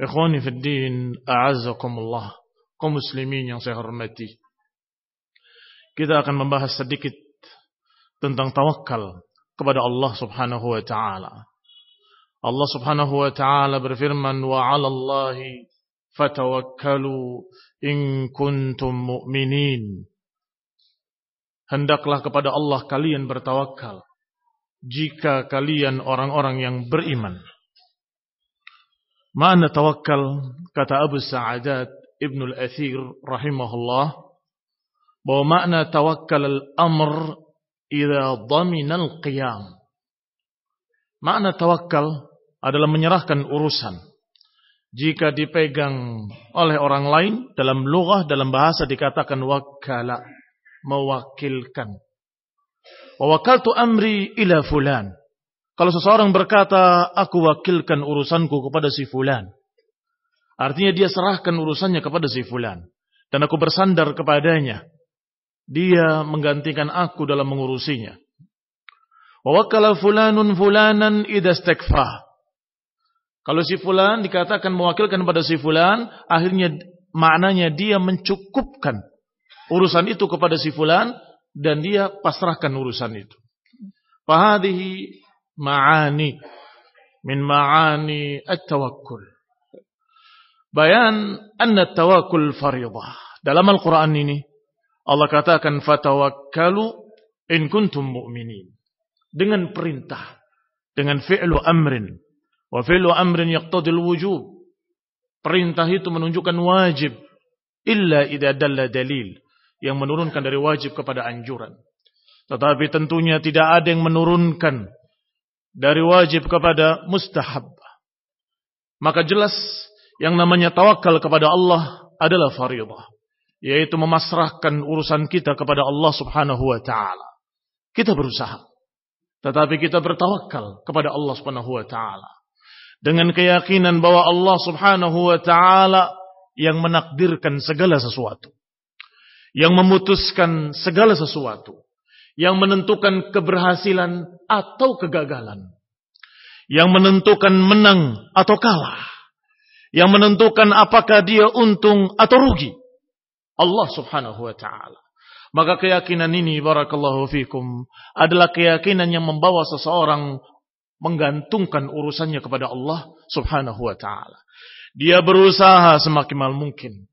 Ikhwani fi din, a'azzakumullah. Kaum muslimin yang saya hormati. Kita akan membahas sedikit tentang tawakal kepada Allah Subhanahu wa taala. Allah Subhanahu wa taala berfirman wa 'alallahi fatawakkalu in kuntum mu'minin. Hendaklah kepada Allah kalian bertawakal jika kalian orang-orang yang beriman. Makna tawakal kata Abu Sa'adat Ibnu Al-Athir rahimahullah bahwa makna tawakal al-amr idza dhamina al-qiyam. Makna tawakal adalah menyerahkan urusan. Jika dipegang oleh orang lain dalam lughah dalam bahasa dikatakan wakala mewakilkan. Wa wakaltu amri ila fulan. Kalau seseorang berkata, aku wakilkan urusanku kepada si fulan. Artinya dia serahkan urusannya kepada si fulan. Dan aku bersandar kepadanya. Dia menggantikan aku dalam mengurusinya. Wawakala fulanun fulanan idastekfah. Kalau si fulan dikatakan mewakilkan pada si fulan, akhirnya maknanya dia mencukupkan urusan itu kepada si fulan dan dia pasrahkan urusan itu. Fahadihi ma'ani min ma'ani at-tawakkul. Bayan anna tawakkul faridah. Dalam Al-Quran ini, Allah katakan fatawakkalu in kuntum mu'minin. Dengan perintah. Dengan fi'lu amrin. Wa fi'lu amrin yaqtadil wujub. Perintah itu menunjukkan wajib. Illa idha dalla dalil. Yang menurunkan dari wajib kepada anjuran. Tetapi tentunya tidak ada yang menurunkan dari wajib kepada mustahab. Maka jelas yang namanya tawakal kepada Allah adalah faridah. Yaitu memasrahkan urusan kita kepada Allah subhanahu wa ta'ala. Kita berusaha. Tetapi kita bertawakal kepada Allah subhanahu wa ta'ala. Dengan keyakinan bahwa Allah subhanahu wa ta'ala yang menakdirkan segala sesuatu. Yang memutuskan segala sesuatu yang menentukan keberhasilan atau kegagalan, yang menentukan menang atau kalah, yang menentukan apakah dia untung atau rugi. Allah subhanahu wa ta'ala. Maka keyakinan ini barakallahu fikum adalah keyakinan yang membawa seseorang menggantungkan urusannya kepada Allah subhanahu wa ta'ala. Dia berusaha semaksimal mungkin.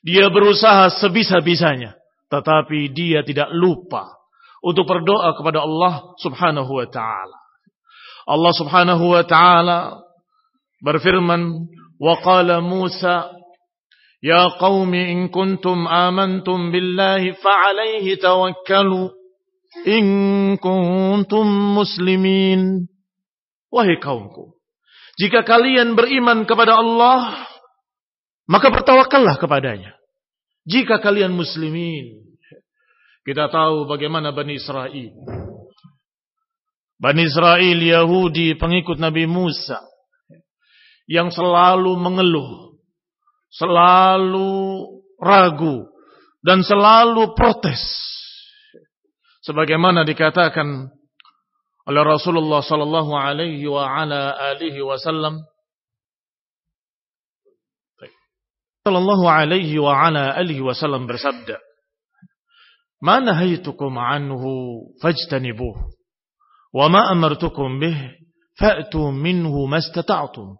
Dia berusaha sebisa-bisanya. Tetapi dia tidak lupa untuk berdoa kepada Allah Subhanahu wa taala. Allah Subhanahu wa taala berfirman, "Wa qala Musa, ya qaumi in kuntum amantum billahi fa'alayhi tawakkalu in kuntum muslimin." Wahai kaumku, jika kalian beriman kepada Allah, maka bertawakallah kepadanya. Jika kalian muslimin, kita tahu bagaimana Bani Israel. Bani Israel Yahudi pengikut Nabi Musa yang selalu mengeluh, selalu ragu dan selalu protes. Sebagaimana dikatakan oleh Rasulullah sallallahu alaihi wa ala alihi wasallam sallallahu alaihi wa ala alihi wasallam bersabda Ma nahaitukum anhu fajtanibuh wa ma amartukum bih fa'tu minhu mastata'tum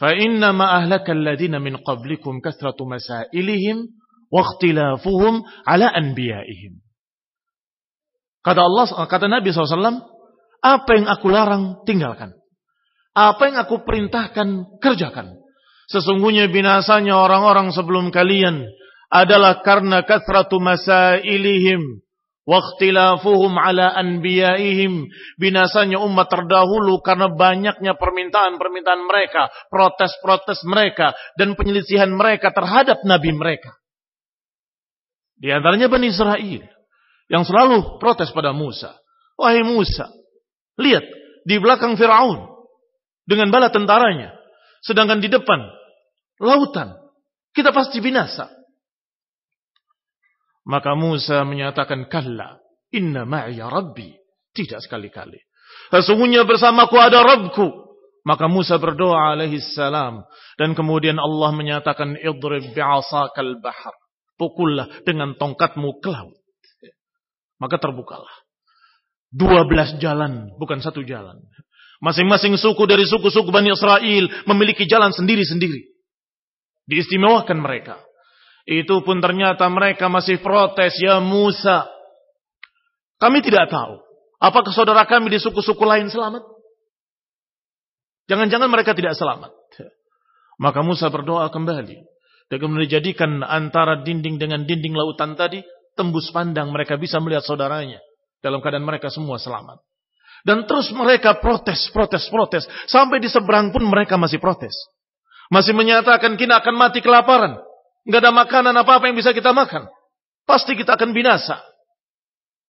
فإنما أهلك الذين من قبلكم كثرة مسائلهم واختلافهم على أنبيائهم Kata Allah, kata Nabi SAW, apa yang aku larang, tinggalkan. Apa yang aku perintahkan, kerjakan. Sesungguhnya binasanya orang-orang sebelum kalian adalah karena kathratu masailihim Waktilafuhum ala anbiyaihim. Binasanya umat terdahulu karena banyaknya permintaan-permintaan mereka. Protes-protes mereka. Dan penyelisihan mereka terhadap nabi mereka. Di antaranya Bani Israel. Yang selalu protes pada Musa. Wahai Musa. Lihat. Di belakang Fir'aun. Dengan bala tentaranya. Sedangkan di depan. Lautan. Kita pasti binasa. Maka Musa menyatakan, Kalla, inna ma'ya rabbi. Tidak sekali-kali. Sesungguhnya bersamaku ada Rabbku. Maka Musa berdoa alaihi salam. Dan kemudian Allah menyatakan, Idrib bi'asakal bahar. Pukullah dengan tongkatmu ke laut. Maka terbukalah. Dua belas jalan, bukan satu jalan. Masing-masing suku dari suku-suku Bani Israel memiliki jalan sendiri-sendiri. Diistimewakan mereka. Itu pun ternyata mereka masih protes, ya Musa. Kami tidak tahu. Apakah saudara kami di suku-suku lain selamat? Jangan-jangan mereka tidak selamat. Maka Musa berdoa kembali. Dan kemudian dijadikan antara dinding dengan dinding lautan tadi, tembus pandang mereka bisa melihat saudaranya. Dalam keadaan mereka semua selamat. Dan terus mereka protes, protes, protes. Sampai di seberang pun mereka masih protes. Masih menyatakan kita akan mati kelaparan. Nggak ada makanan apa-apa yang bisa kita makan. Pasti kita akan binasa.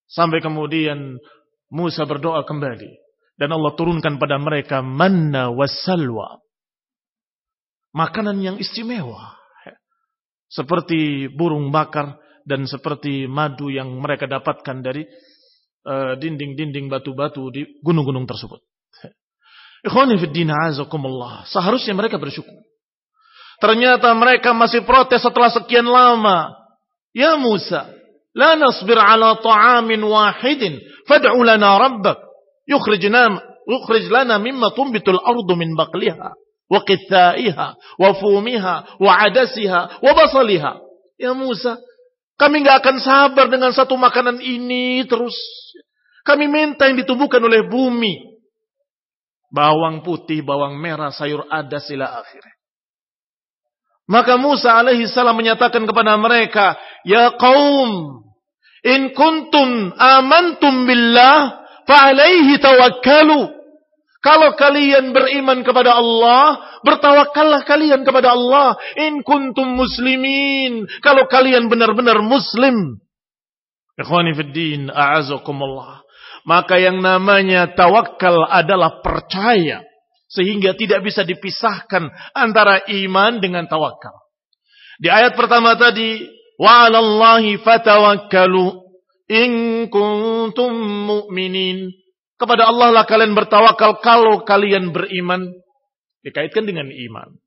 Sampai kemudian Musa berdoa kembali. Dan Allah turunkan pada mereka manna wassalwa. Makanan yang istimewa. Seperti burung bakar dan seperti madu yang mereka dapatkan dari eh, dinding-dinding batu-batu di gunung-gunung tersebut. Ikhwanifiddina azakumullah. Seharusnya mereka bersyukur. Ternyata mereka masih protes setelah sekian lama. Ya Musa, la nasbir ala ta'amin wahidin, fad'u lana rabbak, yukhrijna yukhrij lana mimma tumbitul ardu min baqliha, wa qithaiha, wa fumiha, wa adasiha, wa basaliha. Ya Musa, kami nggak akan sabar dengan satu makanan ini terus. Kami minta yang ditumbuhkan oleh bumi. Bawang putih, bawang merah, sayur adas ila akhirnya. Maka Musa alaihi salam menyatakan kepada mereka, Ya kaum, in kuntum amantum billah, fa'alaihi tawakkalu. Kalau kalian beriman kepada Allah, bertawakallah kalian kepada Allah. In kuntum muslimin. Kalau kalian benar-benar muslim. Ikhwani fiddin, a'azakumullah. Maka yang namanya tawakal adalah percaya sehingga tidak bisa dipisahkan antara iman dengan tawakal. Di ayat pertama tadi, wa 'alallahi fatawakkalu in kuntum mu'minin. Kepada Allah lah kalian bertawakal kalau kalian beriman. Dikaitkan dengan iman.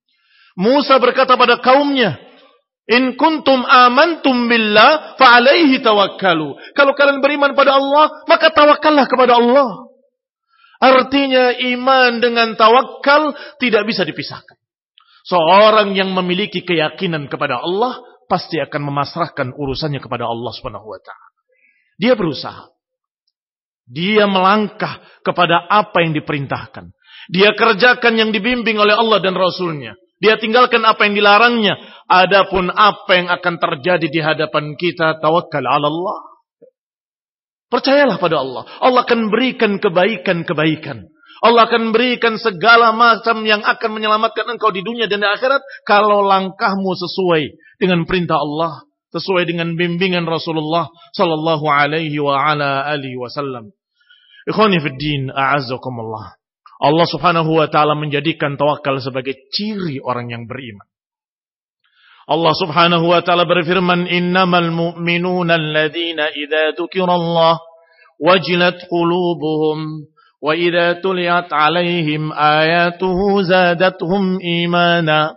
Musa berkata pada kaumnya, In kuntum amantum billah fa'alaihi tawakkalu. Kalau kalian beriman pada Allah, maka tawakallah kepada Allah. Artinya iman dengan tawakal tidak bisa dipisahkan. Seorang yang memiliki keyakinan kepada Allah pasti akan memasrahkan urusannya kepada Allah Subhanahu wa taala. Dia berusaha. Dia melangkah kepada apa yang diperintahkan. Dia kerjakan yang dibimbing oleh Allah dan Rasulnya. Dia tinggalkan apa yang dilarangnya. Adapun apa yang akan terjadi di hadapan kita, tawakal Allah. Percayalah pada Allah. Allah akan berikan kebaikan-kebaikan. Allah akan berikan segala macam yang akan menyelamatkan engkau di dunia dan di akhirat kalau langkahmu sesuai dengan perintah Allah, sesuai dengan bimbingan Rasulullah sallallahu alaihi wa ala alihi wasallam. Ikhwani fid din, a'azzakumullah. Allah subhanahu wa ta'ala menjadikan tawakal sebagai ciri orang yang beriman. Allah subhanahu wa ta'ala berfirman, Innamal mu'minuna alladhina idha Allah wajilat qulubuhum wa idha tuliyat alaihim ayatuhu zadatuhum imana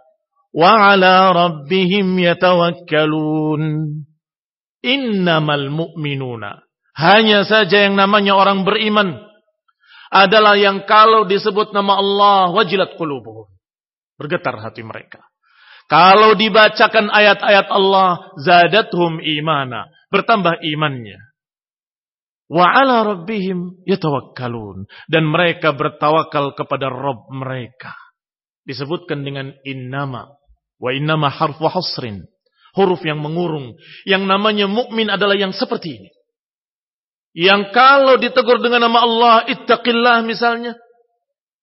wa ala rabbihim yatawakkalun. Innamal mu'minuna. Hanya saja yang namanya orang beriman adalah yang kalau disebut nama Allah wajilat qulubuhum. Bergetar hati mereka. Kalau dibacakan ayat-ayat Allah, zadathum imana, bertambah imannya. Wa ala rabbihim yatawakkalun dan mereka bertawakal kepada Rabb mereka. Disebutkan dengan innama wa innama harfu hasrin. Huruf yang mengurung. Yang namanya mukmin adalah yang seperti ini. Yang kalau ditegur dengan nama Allah, ittaqillah misalnya,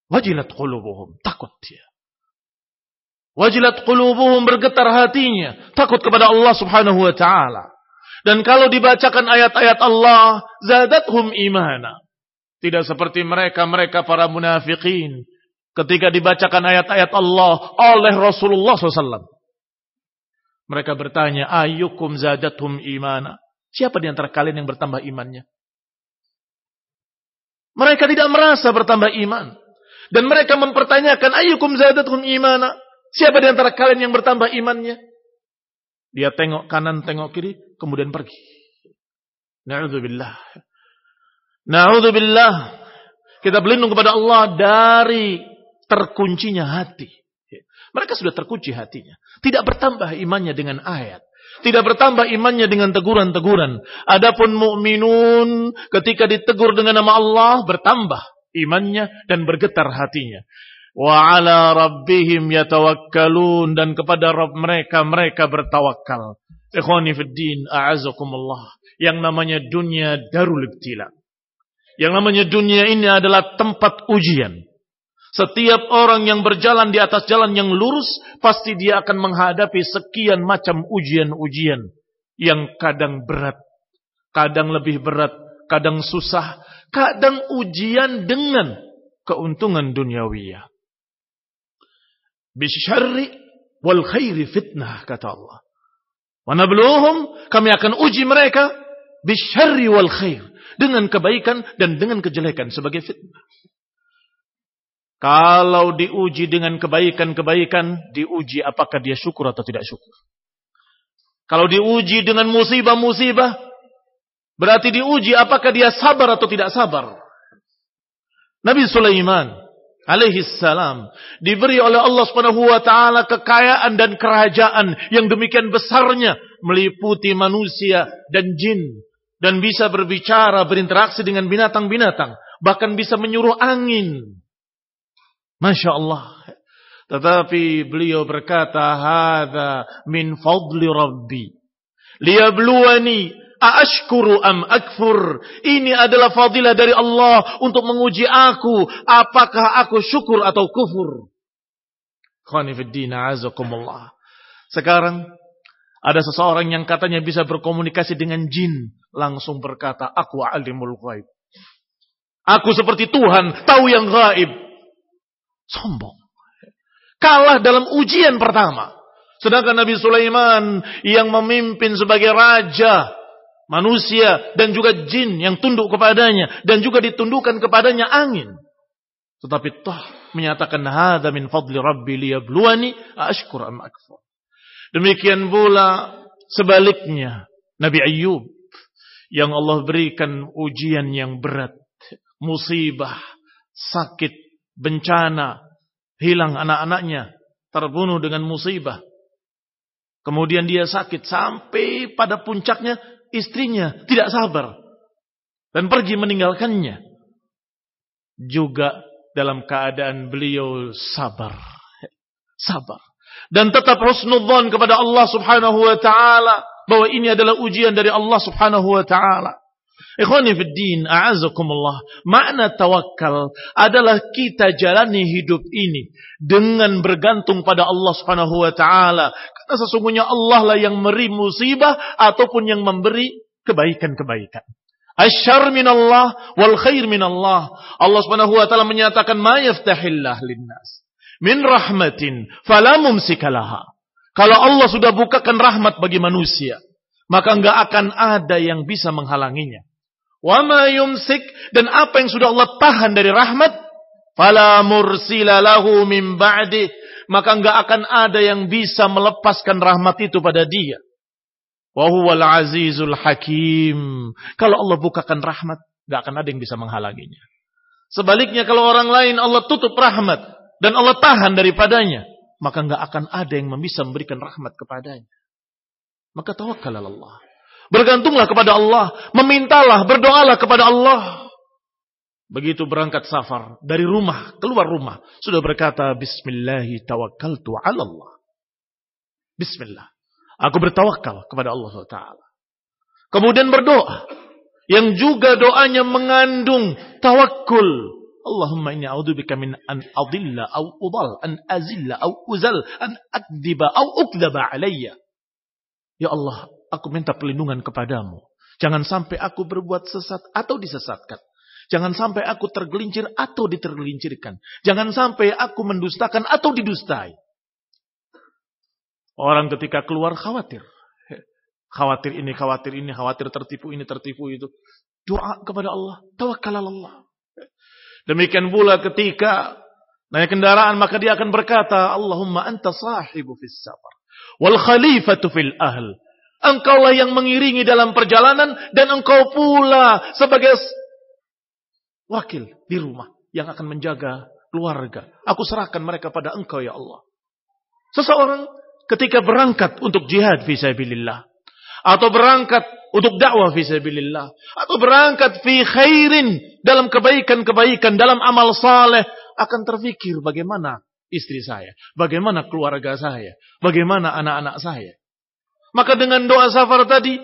wajilat qulubuhum, takut dia. Wajilat qulubuhum bergetar hatinya, takut kepada Allah Subhanahu wa taala. Dan kalau dibacakan ayat-ayat Allah, zadathum imana. Tidak seperti mereka, mereka para munafikin. Ketika dibacakan ayat-ayat Allah oleh Rasulullah SAW. Mereka bertanya, ayukum zadathum imana. Siapa di antara kalian yang bertambah imannya? Mereka tidak merasa bertambah iman. Dan mereka mempertanyakan, ayyukum zadatum imana? Siapa di antara kalian yang bertambah imannya? Dia tengok kanan, tengok kiri, kemudian pergi. Na'udzubillah. Na'udzubillah. Kita berlindung kepada Allah dari terkuncinya hati. Mereka sudah terkunci hatinya. Tidak bertambah imannya dengan ayat. Tidak bertambah imannya dengan teguran-teguran. Adapun mukminun ketika ditegur dengan nama Allah bertambah imannya dan bergetar hatinya. Wa ala rabbihim yatawakkalun dan kepada Rabb mereka mereka bertawakal. Ikhwani fid din, a'azakumullah. Yang namanya dunia darul ibtila. Yang namanya dunia ini adalah tempat ujian. Setiap orang yang berjalan di atas jalan yang lurus, pasti dia akan menghadapi sekian macam ujian-ujian yang kadang berat, kadang lebih berat, kadang susah, kadang ujian dengan keuntungan duniawiyah. Bisyarri wal khairi fitnah, kata Allah. Kami akan uji mereka, bisyarri wal khair. Dengan kebaikan dan dengan kejelekan sebagai fitnah. Kalau diuji dengan kebaikan-kebaikan, diuji apakah dia syukur atau tidak syukur. Kalau diuji dengan musibah-musibah, berarti diuji apakah dia sabar atau tidak sabar. Nabi Sulaiman alaihi salam. Diberi oleh Allah Subhanahu wa taala kekayaan dan kerajaan yang demikian besarnya. Meliputi manusia dan jin. Dan bisa berbicara berinteraksi dengan binatang-binatang. Bahkan bisa menyuruh angin. Masya Allah. Tetapi beliau berkata, Hada min fadli Rabbi. Liyabluwani aashkuru am akfur. Ini adalah fadilah dari Allah untuk menguji aku. Apakah aku syukur atau kufur. Sekarang ada seseorang yang katanya bisa berkomunikasi dengan jin. Langsung berkata, aku alimul ghaib. Aku seperti Tuhan, tahu yang gaib. Sombong. Kalah dalam ujian pertama. Sedangkan Nabi Sulaiman yang memimpin sebagai raja manusia dan juga jin yang tunduk kepadanya dan juga ditundukkan kepadanya angin. Tetapi toh menyatakan hadza min fadli rabbi liyabluwani ashkur am akfur. Demikian pula sebaliknya Nabi Ayub yang Allah berikan ujian yang berat, musibah, sakit, bencana, hilang anak-anaknya, terbunuh dengan musibah. Kemudian dia sakit sampai pada puncaknya istrinya tidak sabar dan pergi meninggalkannya. Juga dalam keadaan beliau sabar. Sabar. Dan tetap husnudzon kepada Allah subhanahu wa ta'ala. Bahwa ini adalah ujian dari Allah subhanahu wa ta'ala. Ikhwani a'azakumullah. Makna tawakal adalah kita jalani hidup ini dengan bergantung pada Allah Subhanahu wa taala. Karena sesungguhnya Allah lah yang memberi musibah ataupun yang memberi kebaikan-kebaikan. Asyar minallah wal khair minallah. Allah Subhanahu wa taala menyatakan ma yaftahillah linnas min rahmatin fala mumsikalaha. Kalau Allah sudah bukakan rahmat bagi manusia, maka enggak akan ada yang bisa menghalanginya. Wa ma yumsik dan apa yang sudah Allah tahan dari rahmat, fala mursila lahu min ba'di, maka enggak akan ada yang bisa melepaskan rahmat itu pada dia. Wa huwal azizul hakim. Kalau Allah bukakan rahmat, enggak akan ada yang bisa menghalanginya. Sebaliknya kalau orang lain Allah tutup rahmat dan Allah tahan daripadanya, maka enggak akan ada yang bisa memberikan rahmat kepadanya. Maka tawakal Allah. Bergantunglah kepada Allah. Memintalah, berdoalah kepada Allah. Begitu berangkat safar dari rumah, keluar rumah. Sudah berkata, Bismillahi tawakkaltu ala Allah. Bismillah. Aku bertawakal kepada Allah SWT. Kemudian berdoa. Yang juga doanya mengandung tawakul. Allahumma inni a'udzubika min an adilla au udal, an azilla au uzal, an akdiba au ukdaba alayya. Ya Allah, aku minta perlindungan kepadamu. Jangan sampai aku berbuat sesat atau disesatkan. Jangan sampai aku tergelincir atau ditergelincirkan. Jangan sampai aku mendustakan atau didustai. Orang ketika keluar khawatir. Khawatir ini, khawatir ini, khawatir tertipu ini, tertipu itu. Doa kepada Allah. Tawakal Allah. Demikian pula ketika naik kendaraan maka dia akan berkata, Allahumma anta sahibu fis safar. Wal khalifatu fil ahl. Engkaulah yang mengiringi dalam perjalanan dan engkau pula sebagai wakil di rumah yang akan menjaga keluarga. Aku serahkan mereka pada engkau ya Allah. Seseorang ketika berangkat untuk jihad fisabilillah atau berangkat untuk dakwah fisabilillah atau berangkat fi khairin dalam kebaikan-kebaikan dalam amal saleh akan terfikir bagaimana istri saya, bagaimana keluarga saya, bagaimana anak-anak saya. Maka dengan doa safar tadi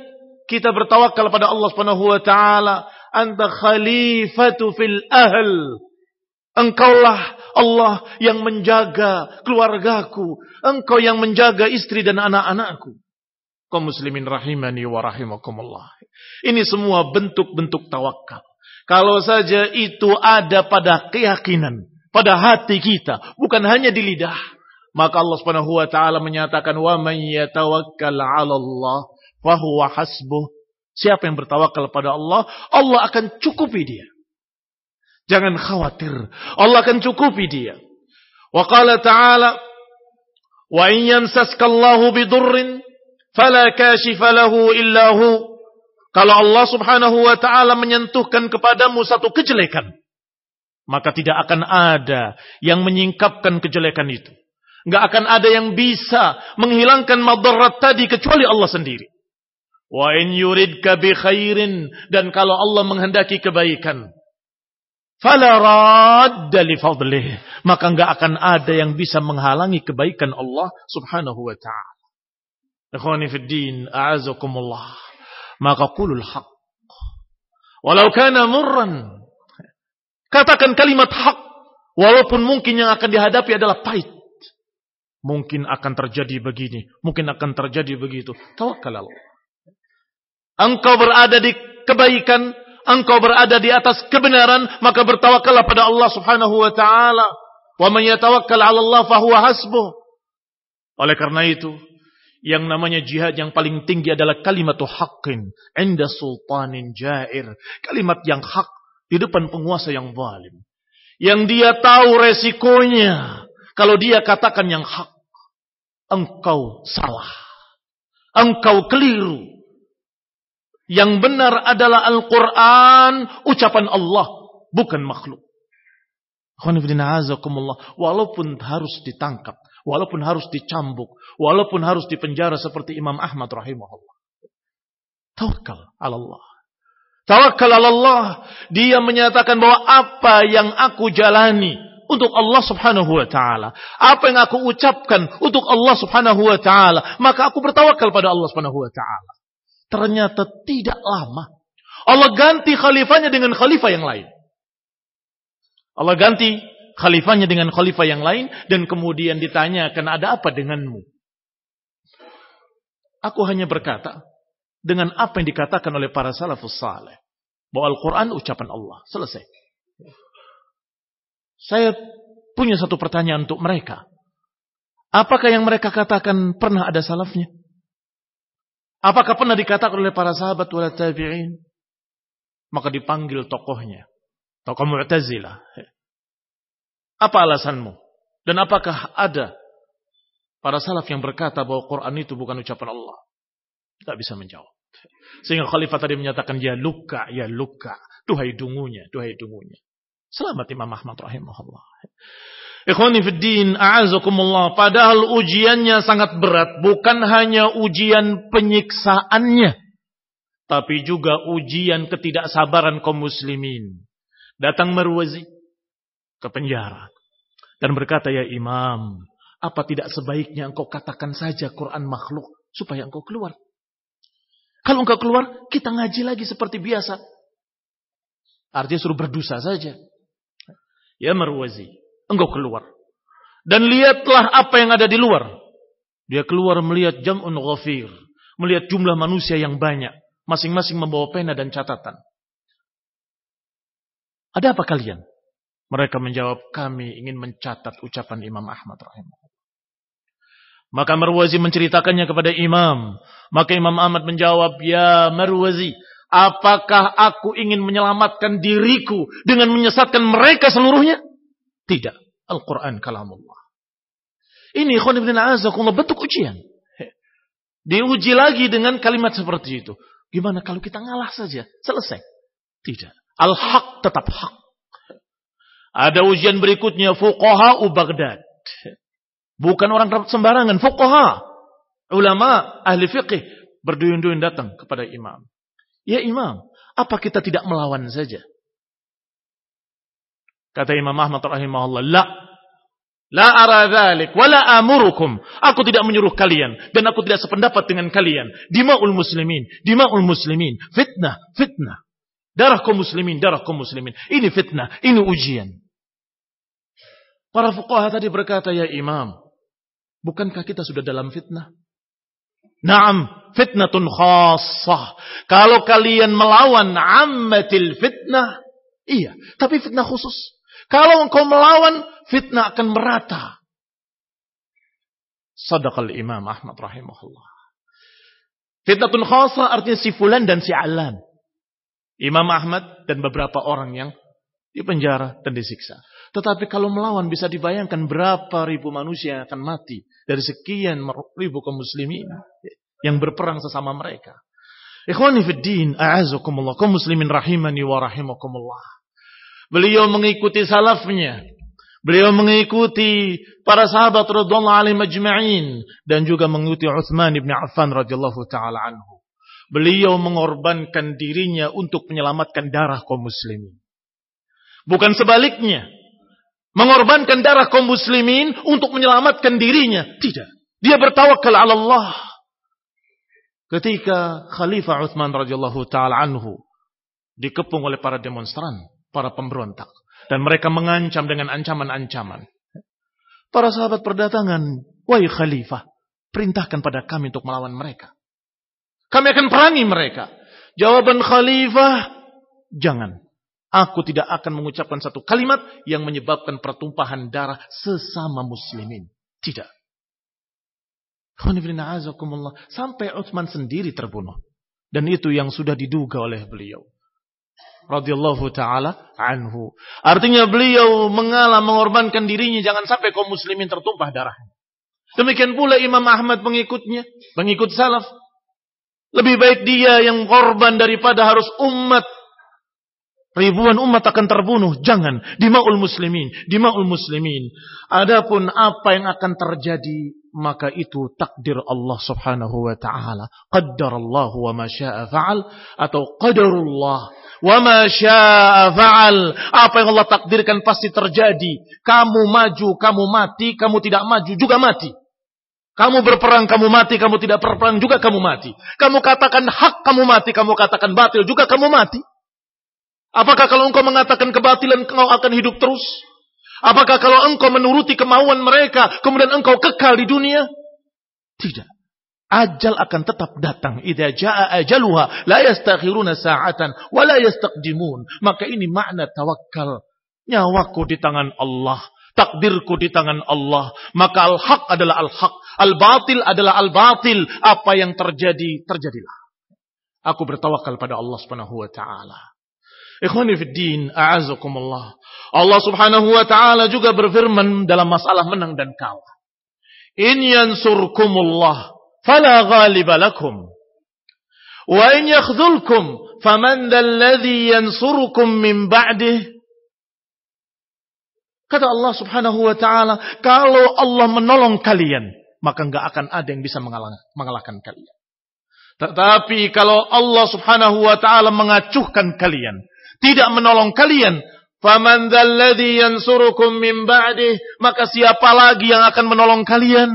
kita bertawakal pada Allah Subhanahu wa taala, anta khalifatu fil ahl. Engkaulah Allah yang menjaga keluargaku, engkau yang menjaga istri dan anak-anakku. Kaum muslimin rahimani wa rahimakumullah. Ini semua bentuk-bentuk tawakal. Kalau saja itu ada pada keyakinan, pada hati kita, bukan hanya di lidah. Maka Allah Subhanahu wa taala menyatakan wa man yatawakkal 'ala Allah fa huwa hasbuh. Siapa yang bertawakal pada Allah, Allah akan cukupi dia. Jangan khawatir, Allah akan cukupi dia. Wa qala ta'ala wa in yamsaskallahu bidurrin fala kashifa lahu illa hu. Kalau Allah Subhanahu wa taala menyentuhkan kepadamu satu kejelekan, maka tidak akan ada yang menyingkapkan kejelekan itu. Nggak akan ada yang bisa menghilangkan madarat tadi kecuali Allah sendiri. Wa in yuridka bi khairin dan kalau Allah menghendaki kebaikan, fala radda li fadlih, maka enggak akan ada yang bisa menghalangi kebaikan Allah Subhanahu wa taala. Ikhwani fid din, a'azakumullah. Maka qulul haq. Walau kana murran. Katakan kalimat hak walaupun mungkin yang akan dihadapi adalah pahit. Mungkin akan terjadi begini. Mungkin akan terjadi begitu. Tawakal Allah. Engkau berada di kebaikan. Engkau berada di atas kebenaran. Maka bertawakallah pada Allah subhanahu wa ta'ala. Wa man yatawakkal ala Allah fahuwa hasbuh. Oleh karena itu. Yang namanya jihad yang paling tinggi adalah kalimat haqqin. Inda sultanin jair. Kalimat yang hak di depan penguasa yang zalim. Yang dia tahu resikonya. Kalau dia katakan yang hak engkau salah. Engkau keliru. Yang benar adalah Al-Quran, ucapan Allah, bukan makhluk. Walaupun harus ditangkap, walaupun harus dicambuk, walaupun harus dipenjara seperti Imam Ahmad rahimahullah. Tawakal Allah. Tawakal Allah. Dia menyatakan bahwa apa yang aku jalani untuk Allah subhanahu wa ta'ala. Apa yang aku ucapkan untuk Allah subhanahu wa ta'ala. Maka aku bertawakal pada Allah subhanahu wa ta'ala. Ternyata tidak lama. Allah ganti khalifahnya dengan khalifah yang lain. Allah ganti khalifahnya dengan khalifah yang lain. Dan kemudian ditanyakan ada apa denganmu? Aku hanya berkata, dengan apa yang dikatakan oleh para salafus saleh. Bahwa Al-Quran ucapan Allah. Selesai. Saya punya satu pertanyaan untuk mereka. Apakah yang mereka katakan pernah ada salafnya? Apakah pernah dikatakan oleh para sahabat wala tabi'in? Maka dipanggil tokohnya. Tokoh Mu'tazilah. Apa alasanmu? Dan apakah ada para salaf yang berkata bahwa Quran itu bukan ucapan Allah? Tidak bisa menjawab. Sehingga khalifah tadi menyatakan, ya luka, ya luka. Duhai dungunya, duhai dungunya. Selamat Imam Ahmad rahimahullah. Ikhwani fiddin, a'azakumullah. Padahal ujiannya sangat berat. Bukan hanya ujian penyiksaannya. Tapi juga ujian ketidaksabaran kaum muslimin. Datang Marwazi ke penjara. Dan berkata, ya imam, apa tidak sebaiknya engkau katakan saja Quran makhluk supaya engkau keluar. Kalau engkau keluar, kita ngaji lagi seperti biasa. Artinya suruh berdosa saja. Ya Marwazi, engkau keluar. Dan lihatlah apa yang ada di luar. Dia keluar melihat jam'un ghafir. Melihat jumlah manusia yang banyak. Masing-masing membawa pena dan catatan. Ada apa kalian? Mereka menjawab, kami ingin mencatat ucapan Imam Ahmad rahimahullah. Maka Marwazi menceritakannya kepada imam. Maka Imam Ahmad menjawab, Ya Marwazi, apakah aku ingin menyelamatkan diriku dengan menyesatkan mereka seluruhnya? Tidak. Al-Quran kalamullah. Ini ikhwan ibn a'azakullah bentuk ujian. Diuji lagi dengan kalimat seperti itu. Gimana kalau kita ngalah saja? Selesai. Tidak. Al-haq tetap hak. Ada ujian berikutnya. Fuqaha Baghdad. Bukan orang sembarangan, fuqaha. Ulama, ahli fiqih. Berduyun-duyun datang kepada imam. Ya imam, apa kita tidak melawan saja? Kata Imam Ahmad rahimahullah, La. La ara dhalik, wa la amurukum. Aku tidak menyuruh kalian. Dan aku tidak sependapat dengan kalian. Dima'ul muslimin. Dima'ul muslimin. Fitnah, fitnah. Darah kaum muslimin, darah kaum muslimin. Ini fitnah, ini ujian. Para fuqaha tadi berkata, ya imam. Bukankah kita sudah dalam fitnah? Naam, fitnatun khassah. Kalau kalian melawan ammatil fitnah, iya. Tapi fitnah khusus. Kalau engkau melawan, fitnah akan merata. Sadaqal Imam Ahmad rahimahullah. Fitnatun khassah artinya si fulan dan si alan. Imam Ahmad dan beberapa orang yang dipenjara dan disiksa. Tetapi kalau melawan bisa dibayangkan berapa ribu manusia yang akan mati dari sekian ribu kaum muslimin yang berperang sesama mereka. Ikhwani fid din, a'azakumullah, kaum muslimin rahimani wa rahimakumullah. Beliau mengikuti salafnya. Beliau mengikuti para sahabat radhiyallahu alaihi majma'in dan juga mengikuti Utsman bin Affan radhiyallahu taala anhu. Beliau mengorbankan dirinya untuk menyelamatkan darah kaum muslimin. Bukan sebaliknya mengorbankan darah kaum muslimin untuk menyelamatkan dirinya. Tidak. Dia bertawakal ala Allah. Ketika Khalifah Uthman radhiyallahu taala anhu dikepung oleh para demonstran, para pemberontak dan mereka mengancam dengan ancaman-ancaman. Para sahabat berdatangan, "Wahai khalifah, perintahkan pada kami untuk melawan mereka. Kami akan perangi mereka." Jawaban khalifah, "Jangan. Aku tidak akan mengucapkan satu kalimat yang menyebabkan pertumpahan darah sesama muslimin. Tidak. Sampai Utsman sendiri terbunuh. Dan itu yang sudah diduga oleh beliau. Radiyallahu ta'ala anhu. Artinya beliau mengalah mengorbankan dirinya. Jangan sampai kaum muslimin tertumpah darahnya. Demikian pula Imam Ahmad pengikutnya. Pengikut salaf. Lebih baik dia yang korban daripada harus umat. Ribuan umat akan terbunuh. Jangan. Dima'ul muslimin. Dima'ul muslimin. Adapun apa yang akan terjadi. Maka itu takdir Allah subhanahu wa ta'ala. Qaddarallahu wa ma sya'a fa'al. Atau qadarullah. Wa ma sya'a fa'al. Apa yang Allah takdirkan pasti terjadi. Kamu maju, kamu mati. Kamu tidak maju, juga mati. Kamu berperang, kamu mati. Kamu tidak berperang, juga kamu mati. Kamu katakan hak, kamu mati. Kamu katakan batil, juga kamu mati. Apakah kalau engkau mengatakan kebatilan, engkau akan hidup terus? Apakah kalau engkau menuruti kemauan mereka, kemudian engkau kekal di dunia? Tidak. Ajal akan tetap datang. Idza jaa ajaluha la yastakhiruna sa'atan wa la yastaqdimun. Maka ini makna tawakal. Nyawaku di tangan Allah. Takdirku di tangan Allah. Maka al-haq adalah al-haq. Al-batil adalah al-batil. Apa yang terjadi, terjadilah. Aku bertawakal pada Allah subhanahu wa ta'ala. Ikhwani fi din, a'azakumullah. Allah subhanahu wa ta'ala juga berfirman dalam masalah menang dan kalah. In yansurkumullah, fala ghaliba lakum. Wa in yakhdhulkum, faman dalladhi yansurukum min ba'dih. Kata Allah subhanahu wa ta'ala, kalau Allah menolong kalian, maka enggak akan ada yang bisa mengalahkan kalian. Tetapi kalau Allah subhanahu wa ta'ala mengacuhkan kalian, tidak menolong kalian, faman dzalladzi yansurukum min ba'dih, maka siapa lagi yang akan menolong kalian?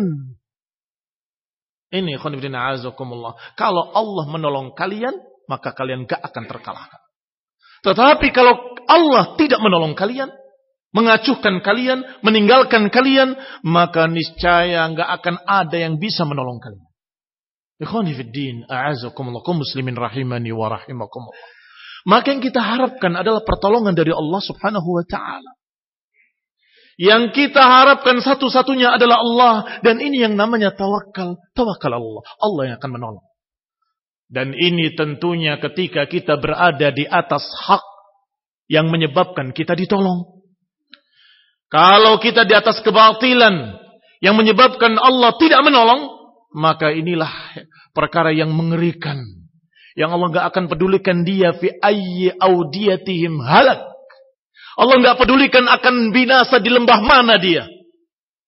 Ini khonibdina azakumullah. Kalau Allah menolong kalian, maka kalian gak akan terkalahkan. Tetapi kalau Allah tidak menolong kalian, mengacuhkan kalian, meninggalkan kalian, maka niscaya nggak akan ada yang bisa menolong kalian. Ikhwani fid din, muslimin rahimani wa rahimakumullah. Maka yang kita harapkan adalah pertolongan dari Allah Subhanahu wa taala. Yang kita harapkan satu-satunya adalah Allah dan ini yang namanya tawakal, tawakal Allah. Allah yang akan menolong. Dan ini tentunya ketika kita berada di atas hak yang menyebabkan kita ditolong. Kalau kita di atas kebatilan yang menyebabkan Allah tidak menolong, maka inilah perkara yang mengerikan. Yang Allah nggak akan pedulikan dia fi ayyi audiyatihim halak. Allah nggak pedulikan akan binasa di lembah mana dia.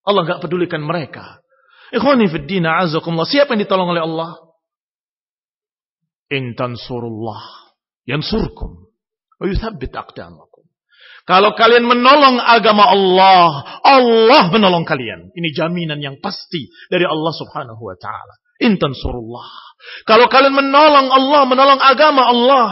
Allah nggak pedulikan mereka. Ikhwani fid din azakumullah. Siapa yang ditolong oleh Allah? In tansurullah yansurkum wa yuthabbit aqdamakum. Kalau kalian menolong agama Allah, Allah menolong kalian. Ini jaminan yang pasti dari Allah Subhanahu wa taala. Intan surullah. Kalau kalian menolong Allah, menolong agama Allah,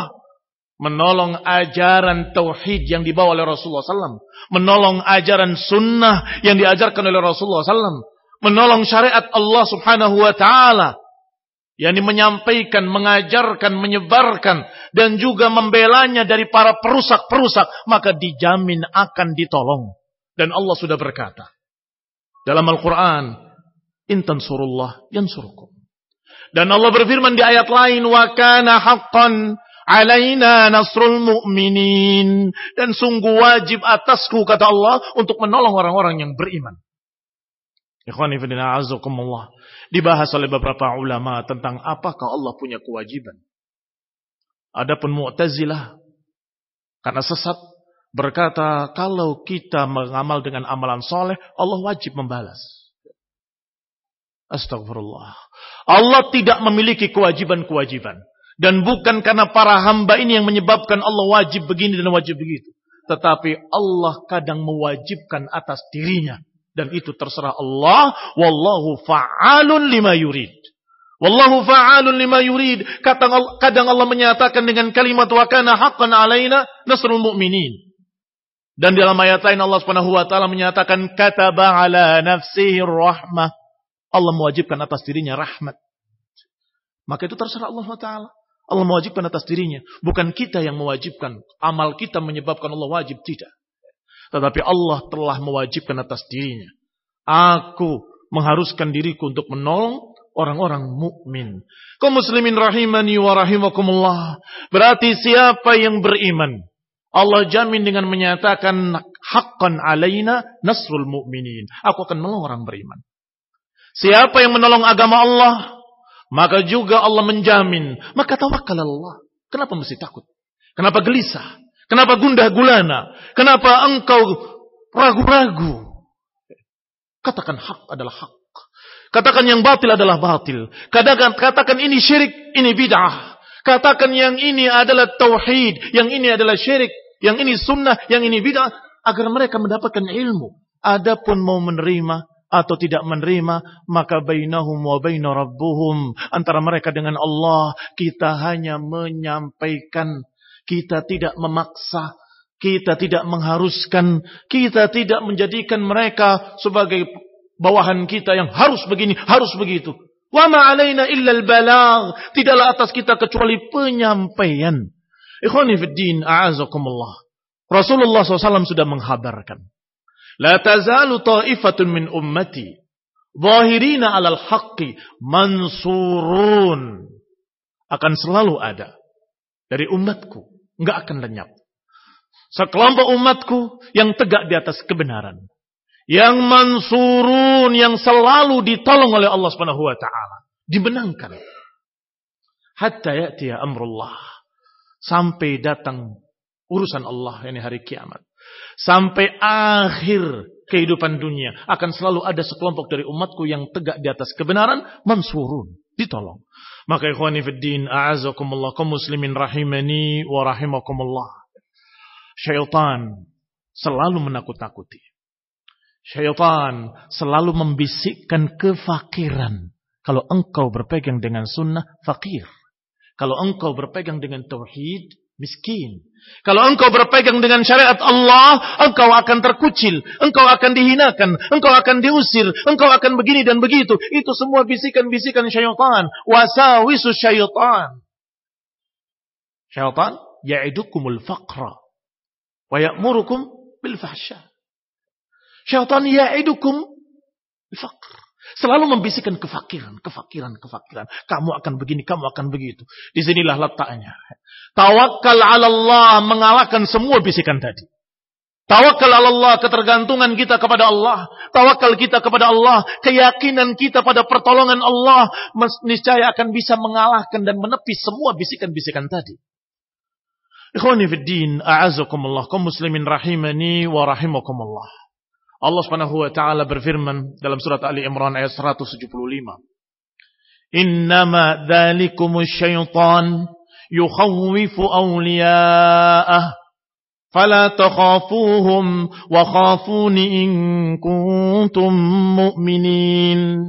menolong ajaran tauhid yang dibawa oleh Rasulullah SAW, menolong ajaran sunnah yang diajarkan oleh Rasulullah SAW, menolong syariat Allah Subhanahu wa taala, yakni menyampaikan, mengajarkan, menyebarkan dan juga membelanya dari para perusak-perusak, maka dijamin akan ditolong. Dan Allah sudah berkata dalam Al-Qur'an, "Intan surullah yansurukum." Dan Allah berfirman di ayat lain, "Wa kana haqqan alaina nasrul mu'minin." Dan sungguh wajib atasku kata Allah untuk menolong orang-orang yang beriman. Dibahas oleh beberapa ulama tentang apakah Allah punya kewajiban. Adapun Mu'tazilah karena sesat berkata kalau kita mengamal dengan amalan soleh Allah wajib membalas. Astagfirullah. Allah tidak memiliki kewajiban-kewajiban. Dan bukan karena para hamba ini yang menyebabkan Allah wajib begini dan wajib begitu. Tetapi Allah kadang mewajibkan atas dirinya dan itu terserah Allah. Wallahu fa'alun lima yurid. Wallahu fa'alun lima yurid. Kadang, Allah menyatakan dengan kalimat wa kana haqqan alaina nasrul mu'minin. Dan dalam ayat lain Allah Subhanahu wa taala menyatakan kataba ala nafsihi rahmah. Allah mewajibkan atas dirinya rahmat. Maka itu terserah Allah taala. Allah mewajibkan atas dirinya, bukan kita yang mewajibkan. Amal kita menyebabkan Allah wajib tidak. Tetapi Allah telah mewajibkan atas dirinya. Aku mengharuskan diriku untuk menolong orang-orang mukmin. Kau muslimin rahimani wa rahimakumullah. Berarti siapa yang beriman, Allah jamin dengan menyatakan haqqan alaina nasrul mu'minin. Aku akan menolong orang beriman. Siapa yang menolong agama Allah, Maka juga Allah menjamin. Maka tawakal Allah. Kenapa mesti takut? Kenapa gelisah? Kenapa gundah gulana? Kenapa engkau ragu-ragu? Katakan hak adalah hak. Katakan yang batil adalah batil. Katakan, katakan ini syirik, ini bid'ah. Katakan yang ini adalah tauhid, yang ini adalah syirik, yang ini sunnah, yang ini bid'ah. Agar mereka mendapatkan ilmu. Adapun mau menerima atau tidak menerima, maka bainahum wa baina rabbuhum. Antara mereka dengan Allah, kita hanya menyampaikan. Kita tidak memaksa. Kita tidak mengharuskan. Kita tidak menjadikan mereka sebagai bawahan kita yang harus begini, harus begitu. Wa ma'alaina illa al-balagh. Tidaklah atas kita kecuali penyampaian. Ikhwani fi din, a'azakumullah. Rasulullah SAW sudah menghabarkan. La tazalu ta'ifatun min ummati. Zahirina alal haqqi mansurun. Akan selalu ada. Dari umatku. Enggak akan lenyap. Sekelompok umatku yang tegak di atas kebenaran yang mansurun yang selalu ditolong oleh Allah Subhanahu wa taala, dibenangkan. Hatta ya'ti amrullah. Sampai datang urusan Allah ini hari kiamat. Sampai akhir kehidupan dunia akan selalu ada sekelompok dari umatku yang tegak di atas kebenaran, mansurun, ditolong. Maka ikhwani fiddin, a'azakumullah, kaum muslimin rahimani wa rahimakumullah. Syaitan selalu menakut-nakuti. Syaitan selalu membisikkan kefakiran. Kalau engkau berpegang dengan sunnah, fakir. Kalau engkau berpegang dengan tauhid, miskin. Kalau engkau berpegang dengan syariat Allah, engkau akan terkucil, engkau akan dihinakan, engkau akan diusir, engkau akan begini dan begitu. Itu semua bisikan-bisikan syaitan. Wasawisu syaitan. Syaitan ya'idukumul faqra. Wa ya'murukum bil fahsyah. Syaitan ya'idukum faqr. Selalu membisikkan kefakiran, kefakiran, kefakiran. Kamu akan begini, kamu akan begitu. Di sinilah letaknya. Tawakal ala Allah mengalahkan semua bisikan tadi. Tawakal ala Allah, ketergantungan kita kepada Allah. Tawakal kita kepada Allah. Keyakinan kita pada pertolongan Allah. Niscaya akan bisa mengalahkan dan menepis semua bisikan-bisikan tadi. Ikhwani fi din, a'azakumullah, rahimani wa rahimakumullah. Allah Subhanahu wa taala berfirman dalam surat Ali Imran ayat 175. Innama dzalikumus syaitan yukhawwifu awliya'ah fala takhafuhum wa khafuni in kuntum mu'minin.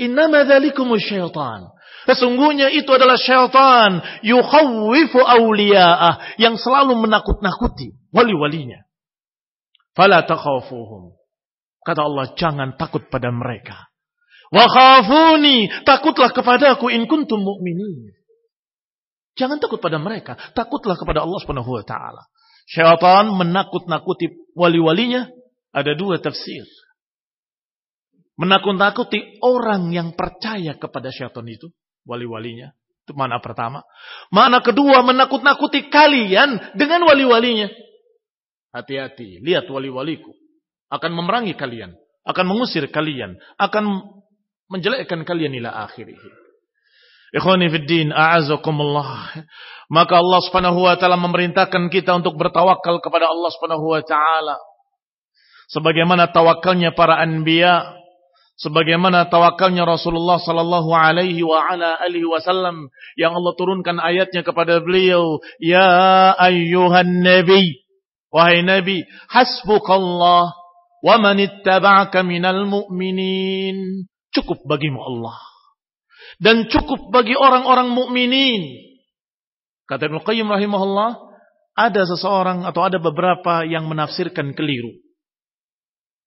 Innama dzalikumus syaitan Sesungguhnya itu adalah syaitan yukhawwifu awliya'ah yang selalu menakut-nakuti wali-walinya. Fala takhafuhum. Kata Allah, jangan takut pada mereka. Wa khafuni, takutlah kepadaku in kuntum mu'minin. Jangan takut pada mereka, takutlah kepada Allah Subhanahu wa taala. Syaitan menakut-nakuti wali-walinya ada dua tafsir. Menakut-nakuti orang yang percaya kepada syaitan itu, wali-walinya. Itu mana pertama. Mana kedua, menakut-nakuti kalian dengan wali-walinya. Hati-hati, lihat wali-waliku. Akan memerangi kalian. Akan mengusir kalian. Akan menjelekkan kalian ila akhirih. Ikhwani fiddin, a'azakumullah. Maka Allah subhanahu wa ta'ala memerintahkan kita untuk bertawakal kepada Allah subhanahu wa ta'ala. Sebagaimana tawakalnya para anbiya. Sebagaimana tawakalnya Rasulullah sallallahu alaihi wa ala alihi wasallam. Yang Allah turunkan ayatnya kepada beliau. Ya ayyuhan nabi. Wahai Nabi, hasbukallah wa man ittaba'aka minal mu'minin. Cukup bagimu Allah. Dan cukup bagi orang-orang mukminin. Kata Ibnu Qayyim rahimahullah, ada seseorang atau ada beberapa yang menafsirkan keliru.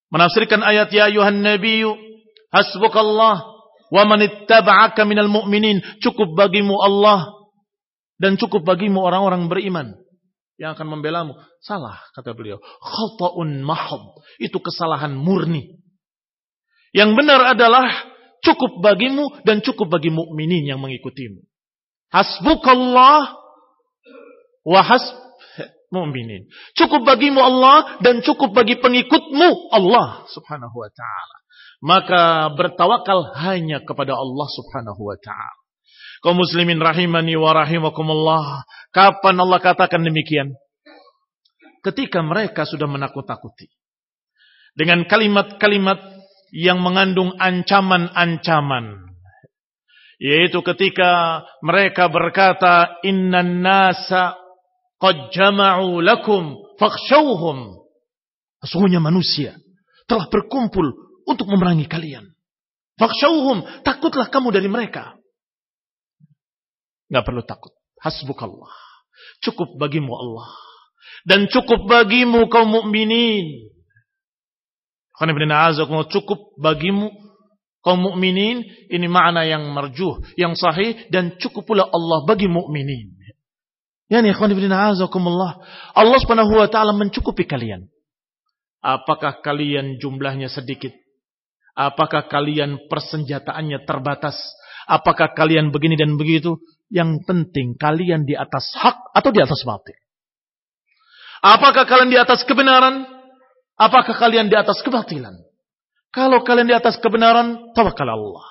Menafsirkan ayat ya ayuhan nabiyyu hasbukallah wa man ittaba'aka minal mu'minin. Cukup bagimu Allah dan cukup bagimu orang-orang beriman yang akan membelamu. Salah, kata beliau. Khata'un mahad. Itu kesalahan murni. Yang benar adalah cukup bagimu dan cukup bagi mukminin yang mengikutimu. Hasbukallah wa hasb mu'minin. Cukup bagimu Allah dan cukup bagi pengikutmu Allah subhanahu wa ta'ala. Maka bertawakal hanya kepada Allah subhanahu wa ta'ala. Kau muslimin rahimani wa rahimakumullah. Kapan Allah katakan demikian? Ketika mereka sudah menakut-takuti. Dengan kalimat-kalimat yang mengandung ancaman-ancaman. Yaitu ketika mereka berkata, Innan nasa qad jama'u lakum fakhshawhum. Sesungguhnya manusia telah berkumpul untuk memerangi kalian. Fakhshawhum, takutlah kamu dari mereka. Nggak perlu takut. Hasbukallah. Cukup bagimu Allah. Dan cukup bagimu kaum mukminin. Cukup bagimu kaum mukminin ini makna yang marjuh, yang sahih dan cukup pula Allah bagi mukminin. Ya nih ikhwan ibn azakumullah. Allah Subhanahu wa taala mencukupi kalian. Apakah kalian jumlahnya sedikit? Apakah kalian persenjataannya terbatas? Apakah kalian begini dan begitu? Yang penting kalian di atas hak atau di atas batil. Apakah kalian di atas kebenaran? Apakah kalian di atas kebatilan? Kalau kalian di atas kebenaran, tawakal Allah.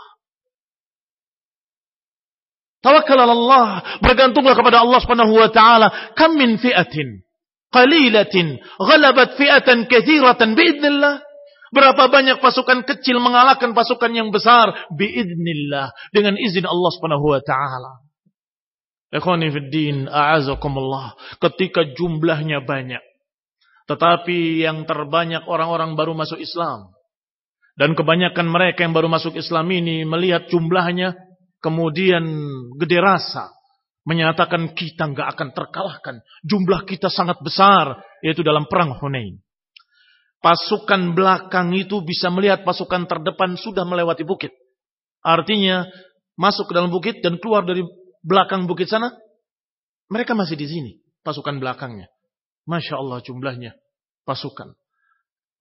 Tawakal Allah. Bergantunglah kepada Allah Subhanahu wa taala. Kam min fi'atin qalilatin ghalabat fi'atan katsiratan biidznillah. Berapa banyak pasukan kecil mengalahkan pasukan yang besar biidznillah dengan izin Allah Subhanahu wa taala. Ikhwani fid din, a'azakumullah. Ketika jumlahnya banyak. Tetapi yang terbanyak orang-orang baru masuk Islam. Dan kebanyakan mereka yang baru masuk Islam ini melihat jumlahnya kemudian gede rasa. Menyatakan kita nggak akan terkalahkan. Jumlah kita sangat besar. Yaitu dalam perang Hunain. Pasukan belakang itu bisa melihat pasukan terdepan sudah melewati bukit. Artinya masuk ke dalam bukit dan keluar dari belakang bukit sana, mereka masih di sini, pasukan belakangnya. Masya Allah jumlahnya pasukan.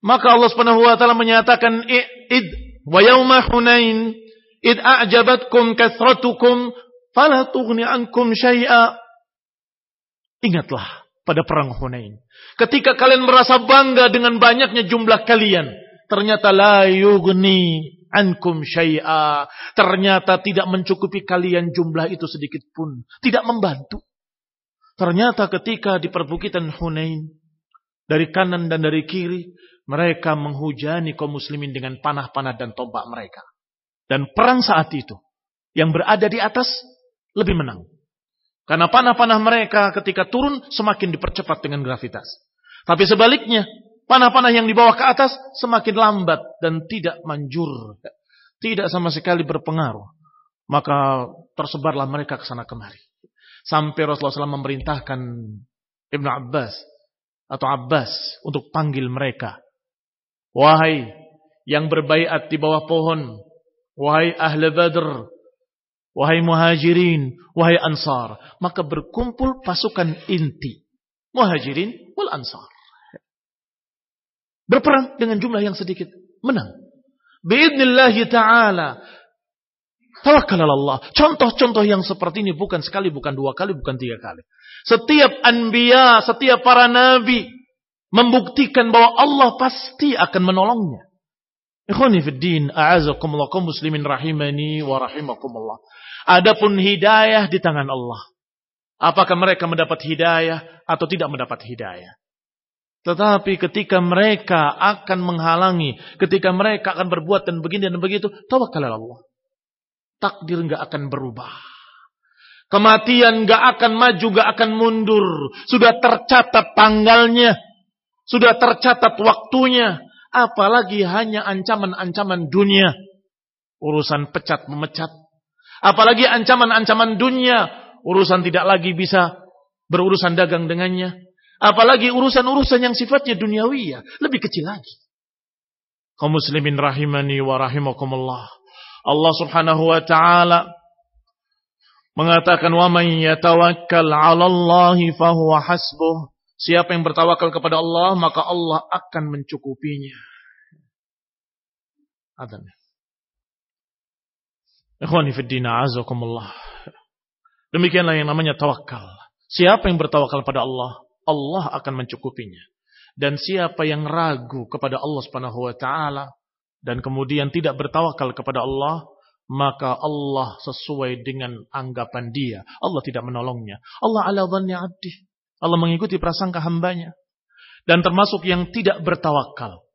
Maka Allah Subhanahu wa taala menyatakan id wa yauma hunain id a'jabatkum kathratukum fala tughni ankum syai'a. Ingatlah pada perang Hunain. Ketika kalian merasa bangga dengan banyaknya jumlah kalian, ternyata la yughni ankum syai'a. Ternyata tidak mencukupi kalian jumlah itu sedikit pun. Tidak membantu. Ternyata ketika di perbukitan Hunain, dari kanan dan dari kiri, mereka menghujani kaum muslimin dengan panah-panah dan tombak mereka. Dan perang saat itu, yang berada di atas, lebih menang. Karena panah-panah mereka ketika turun semakin dipercepat dengan gravitas. Tapi sebaliknya, Panah-panah yang dibawa ke atas semakin lambat dan tidak manjur. Tidak sama sekali berpengaruh. Maka tersebarlah mereka ke sana kemari. Sampai Rasulullah SAW memerintahkan Ibnu Abbas atau Abbas untuk panggil mereka. Wahai yang berbaiat di bawah pohon. Wahai ahli badr. Wahai muhajirin. Wahai ansar. Maka berkumpul pasukan inti. Muhajirin wal ansar. Berperang dengan jumlah yang sedikit. Menang. Biidnillahi ta'ala. Tawakal Allah. Contoh-contoh yang seperti ini bukan sekali, bukan dua kali, bukan tiga kali. Setiap anbiya, setiap para nabi membuktikan bahwa Allah pasti akan menolongnya. Ikhwani fid a'azakumullah muslimin rahimani wa rahimakumullah. Adapun hidayah di tangan Allah. Apakah mereka mendapat hidayah atau tidak mendapat hidayah? Tetapi ketika mereka akan menghalangi, ketika mereka akan berbuat dan begini dan begitu, tawakal Allah. Takdir nggak akan berubah. Kematian nggak akan maju, nggak akan mundur. Sudah tercatat tanggalnya, sudah tercatat waktunya. Apalagi hanya ancaman-ancaman dunia. Urusan pecat memecat. Apalagi ancaman-ancaman dunia. Urusan tidak lagi bisa berurusan dagang dengannya Apalagi urusan-urusan yang sifatnya duniawi ya, lebih kecil lagi. Kaum muslimin rahimani wa rahimakumullah. Allah Subhanahu wa taala mengatakan wa man yatawakkal 'ala Allah fa hasbuh. Siapa yang bertawakal kepada Allah, maka Allah akan mencukupinya. Adhan. Ikhwani fi azakumullah. Demikianlah yang namanya tawakal. Siapa yang bertawakal pada Allah, Allah akan mencukupinya. Dan siapa yang ragu kepada Allah Subhanahu wa taala, dan kemudian tidak bertawakal kepada Allah, maka Allah sesuai dengan anggapan dia. Allah tidak menolongnya. Allah ala dhanni abdi. Allah mengikuti prasangka hambanya. Dan termasuk yang tidak bertawakal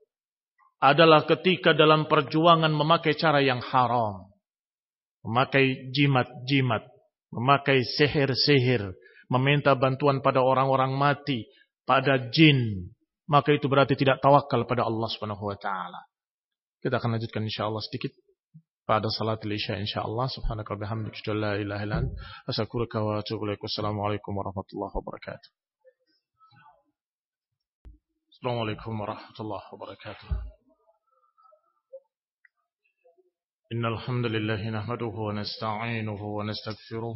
adalah ketika dalam perjuangan memakai cara yang haram. Memakai jimat-jimat, memakai sihir-sihir, meminta bantuan pada orang-orang mati, pada jin, maka itu berarti tidak tawakal pada Allah Subhanahu wa taala. Kita akan lanjutkan insyaallah sedikit pada salat isya insyaallah subhanaka wa bihamdika la ilaha illa anta astaghfiruka wa atubu ilaik. Wassalamualaikum warahmatullahi wabarakatuh. Assalamualaikum warahmatullahi wabarakatuh. إن الحمد لله نحمده ونستعينه ونستغفره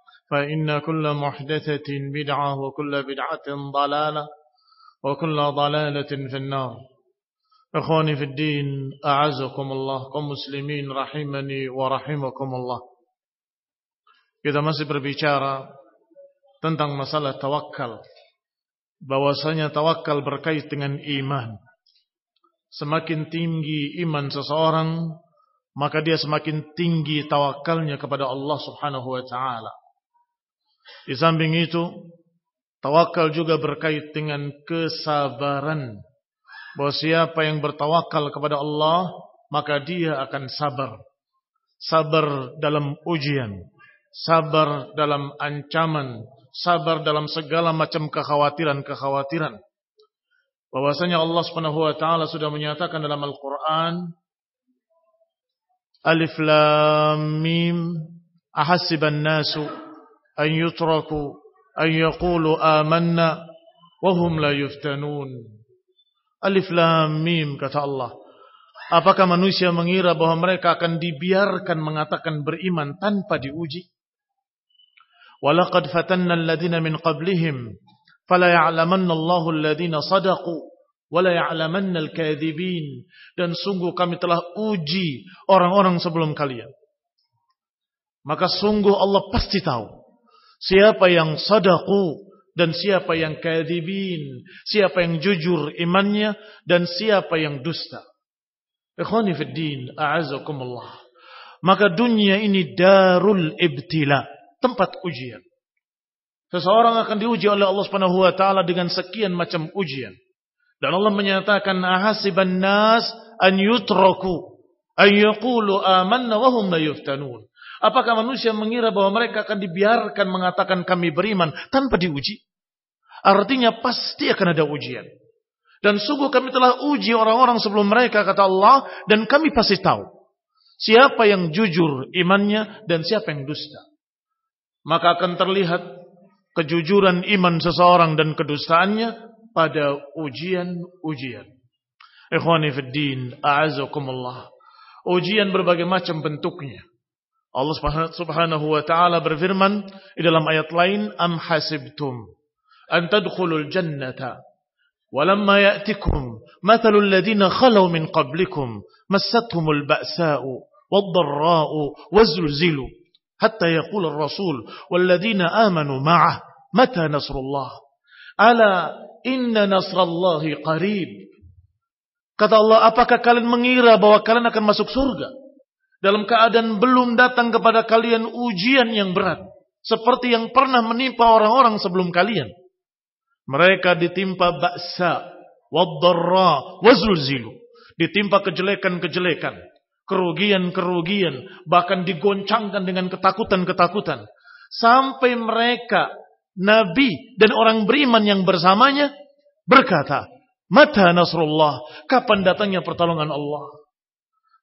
فإن كل محدثة بدعة وكل بدعة ضلالة وكل ضلالة في النار Ikhwani fi din, a'azakumullah, kaum muslimin rahimani wa rahimakumullah. Kita masih berbicara tentang masalah tawakal. Bahwasanya tawakal berkait dengan iman. Semakin tinggi iman seseorang, maka dia semakin tinggi tawakalnya kepada Allah Subhanahu wa taala. Di samping itu, tawakal juga berkait dengan kesabaran bahwa siapa yang bertawakal kepada Allah maka dia akan sabar. Sabar dalam ujian, sabar dalam ancaman, sabar dalam segala macam kekhawatiran-kekhawatiran. Bahwasanya Allah Subhanahu wa taala sudah menyatakan dalam Al-Qur'an Alif Lam Mim ahasiban nasu yutraku an yaqulu amanna wa hum la yuftanun Alif Lam Mim kata Allah. Apakah manusia mengira bahwa mereka akan dibiarkan mengatakan beriman tanpa diuji? Walaqad fatanna alladhina min qablihim fala ya'lamanna Allahu alladhina sadaqu dan sungguh kami telah uji orang-orang sebelum kalian. Maka sungguh Allah pasti tahu siapa yang sadaku dan siapa yang kadhibin, siapa yang jujur imannya dan siapa yang dusta. Ikhwani fid din, a'azakumullah. Maka dunia ini darul ibtila, tempat ujian. Seseorang akan diuji oleh Allah Subhanahu wa taala dengan sekian macam ujian. Dan Allah menyatakan ahasiban nas an yutraku an yaqulu amanna wa hum la yuftanun. Apakah manusia mengira bahwa mereka akan dibiarkan mengatakan kami beriman tanpa diuji? Artinya pasti akan ada ujian. Dan sungguh kami telah uji orang-orang sebelum mereka kata Allah dan kami pasti tahu siapa yang jujur imannya dan siapa yang dusta. Maka akan terlihat kejujuran iman seseorang dan kedustaannya pada ujian-ujian. Ikhwani fid din, a'azakumullah. Ujian berbagai macam bentuknya. Allah Subhanahu wa taala berfirman di dalam ayat lain, "Am hasibtum an tadkhulul jannata ولما يأتكم مثل الذين خلوا من قبلكم مستهم البأساء والضراء والزلزلوا حتى يقول الرسول والذين آمنوا معه متى نصر الله ألا إن نصر الله قريب Kata Allah, apakah kalian mengira bahwa kalian akan masuk surga? Dalam keadaan belum datang kepada kalian ujian yang berat. Seperti yang pernah menimpa orang-orang sebelum kalian. Mereka ditimpa baksa, waddarra, wazulzilu. Ditimpa kejelekan-kejelekan. Kerugian-kerugian. Bahkan digoncangkan dengan ketakutan-ketakutan. Sampai mereka, Nabi dan orang beriman yang bersamanya, berkata, Mata Nasrullah. Kapan datangnya pertolongan Allah?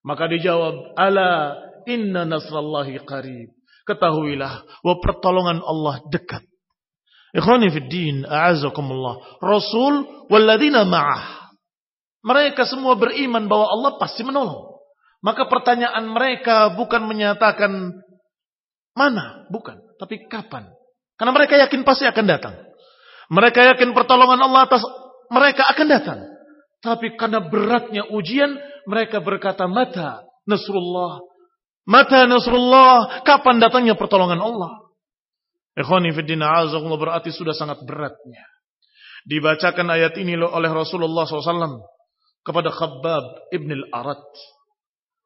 Maka dijawab, Ala inna nasrallahi qarib. Ketahuilah bahwa pertolongan Allah dekat. Ikhwani fi din, a'azakumullah. Rasul walladina ma'ah. Mereka semua beriman bahwa Allah pasti menolong. Maka pertanyaan mereka bukan menyatakan mana, bukan, tapi kapan. Karena mereka yakin pasti akan datang. Mereka yakin pertolongan Allah atas mereka akan datang. Tapi karena beratnya ujian, mereka berkata, Mata Nasrullah. Mata Nasrullah. Kapan datangnya pertolongan Allah? Ikhwani berarti sudah sangat beratnya. Dibacakan ayat ini oleh Rasulullah SAW kepada Khabbab ibn al-Arat.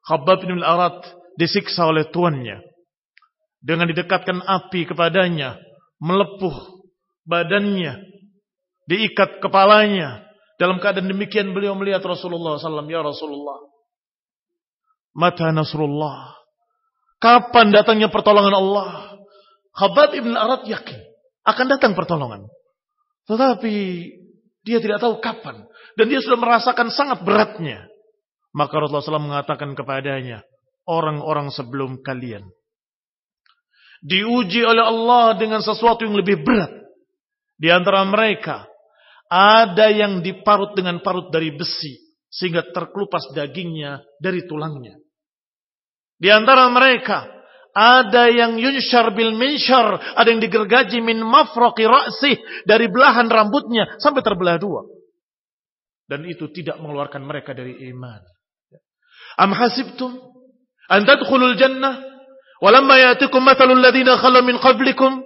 Khabbab ibn al-Arat disiksa oleh tuannya. Dengan didekatkan api kepadanya, melepuh badannya, diikat kepalanya. Dalam keadaan demikian beliau melihat Rasulullah SAW. Ya Rasulullah. Mata Nasrullah. Kapan datangnya pertolongan Allah? Khabab ibn Arad yakin. Akan datang pertolongan. Tetapi dia tidak tahu kapan. Dan dia sudah merasakan sangat beratnya. Maka Rasulullah SAW mengatakan kepadanya. Orang-orang sebelum kalian. Diuji oleh Allah dengan sesuatu yang lebih berat. Di antara mereka ada yang diparut dengan parut dari besi. Sehingga terkelupas dagingnya dari tulangnya. Di antara mereka. Ada yang yunshar bil minshar. Ada yang digergaji min mafraqi ra'sih. Dari belahan rambutnya. Sampai terbelah dua. Dan itu tidak mengeluarkan mereka dari iman. Am hasibtum. An tadkhulul jannah. Walamma yatikum mathalul ladhina khala min qablikum.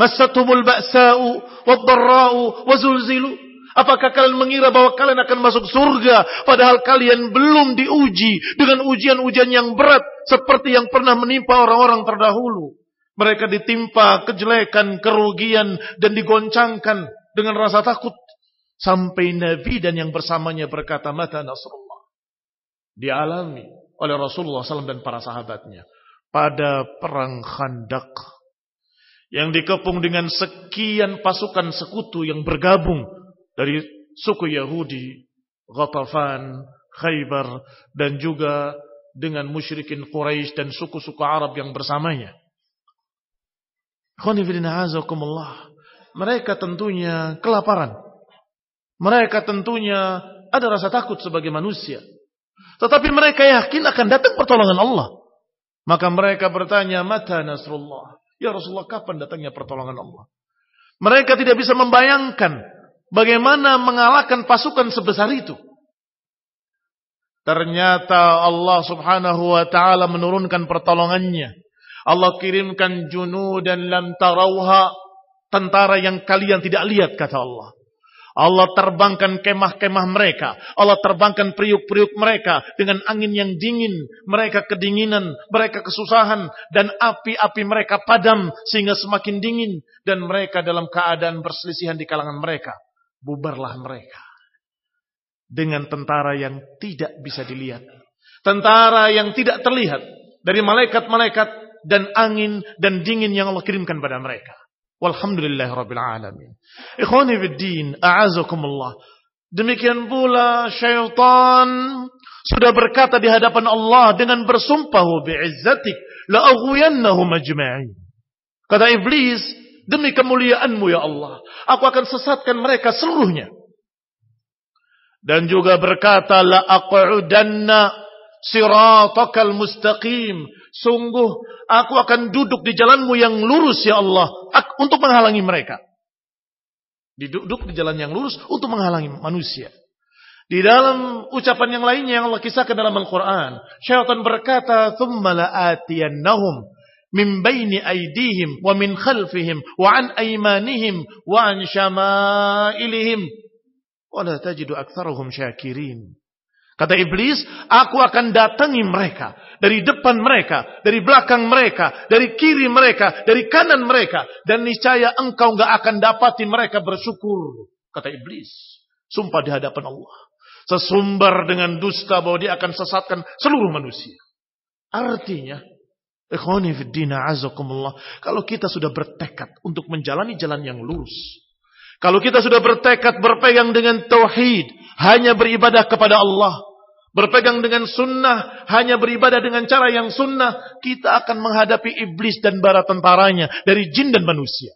Massatumul ba'sa'u wadh-dharra'u wazulzilu. Apakah kalian mengira bahwa kalian akan masuk surga padahal kalian belum diuji dengan ujian-ujian yang berat seperti yang pernah menimpa orang-orang terdahulu? Mereka ditimpa kejelekan, kerugian dan digoncangkan dengan rasa takut sampai Nabi dan yang bersamanya berkata mata Nasrullah. Dialami oleh Rasulullah SAW dan para sahabatnya pada perang Khandak yang dikepung dengan sekian pasukan sekutu yang bergabung dari suku Yahudi, Ghatafan, Khaybar, dan juga dengan musyrikin Quraisy dan suku-suku Arab yang bersamanya. Mereka tentunya kelaparan. Mereka tentunya ada rasa takut sebagai manusia. Tetapi mereka yakin akan datang pertolongan Allah. Maka mereka bertanya, Mata Nasrullah? Ya Rasulullah, kapan datangnya pertolongan Allah? Mereka tidak bisa membayangkan bagaimana mengalahkan pasukan sebesar itu. Ternyata Allah subhanahu wa ta'ala menurunkan pertolongannya. Allah kirimkan junu dan lam tarauha. Tentara yang kalian tidak lihat kata Allah. Allah terbangkan kemah-kemah mereka. Allah terbangkan periuk-periuk mereka dengan angin yang dingin. Mereka kedinginan, mereka kesusahan. Dan api-api mereka padam sehingga semakin dingin. Dan mereka dalam keadaan perselisihan di kalangan mereka. Bubarlah mereka. Dengan tentara yang tidak bisa dilihat. Tentara yang tidak terlihat. Dari malaikat-malaikat dan angin dan dingin yang Allah kirimkan pada mereka. Walhamdulillah Rabbil Alamin. Ikhwani biddin, a'azakumullah. Demikian pula syaitan sudah berkata di hadapan Allah dengan bersumpah bi'izzatik la'aghwiyannahum ajma'in. Kata iblis, demi kemuliaanmu ya Allah, aku akan sesatkan mereka seluruhnya. Dan juga berkata, La aq'udanna siratakal mustaqim. Sungguh aku akan duduk di jalanmu yang lurus ya Allah. Untuk menghalangi mereka. Duduk di jalan yang lurus untuk menghalangi manusia. Di dalam ucapan yang lainnya yang Allah kisahkan dalam Al-Quran. Syaitan berkata, ثُمَّ لَآتِيَنَّهُمْ min baini aidihim wa min khalfihim wa an aymanihim wa an syama'ilihim wa la tajidu aktsarahum syakirin Kata iblis, aku akan datangi mereka. Dari depan mereka, dari belakang mereka, dari kiri mereka, dari kanan mereka. Dan niscaya engkau gak akan dapati mereka bersyukur. Kata iblis. Sumpah di hadapan Allah. Sesumbar dengan dusta bahwa dia akan sesatkan seluruh manusia. Artinya. Kalau kita sudah bertekad untuk menjalani jalan yang lurus. Kalau kita sudah bertekad berpegang dengan tauhid. Hanya beribadah kepada Allah. Berpegang dengan sunnah. Hanya beribadah dengan cara yang sunnah. Kita akan menghadapi iblis dan bara tentaranya. Dari jin dan manusia.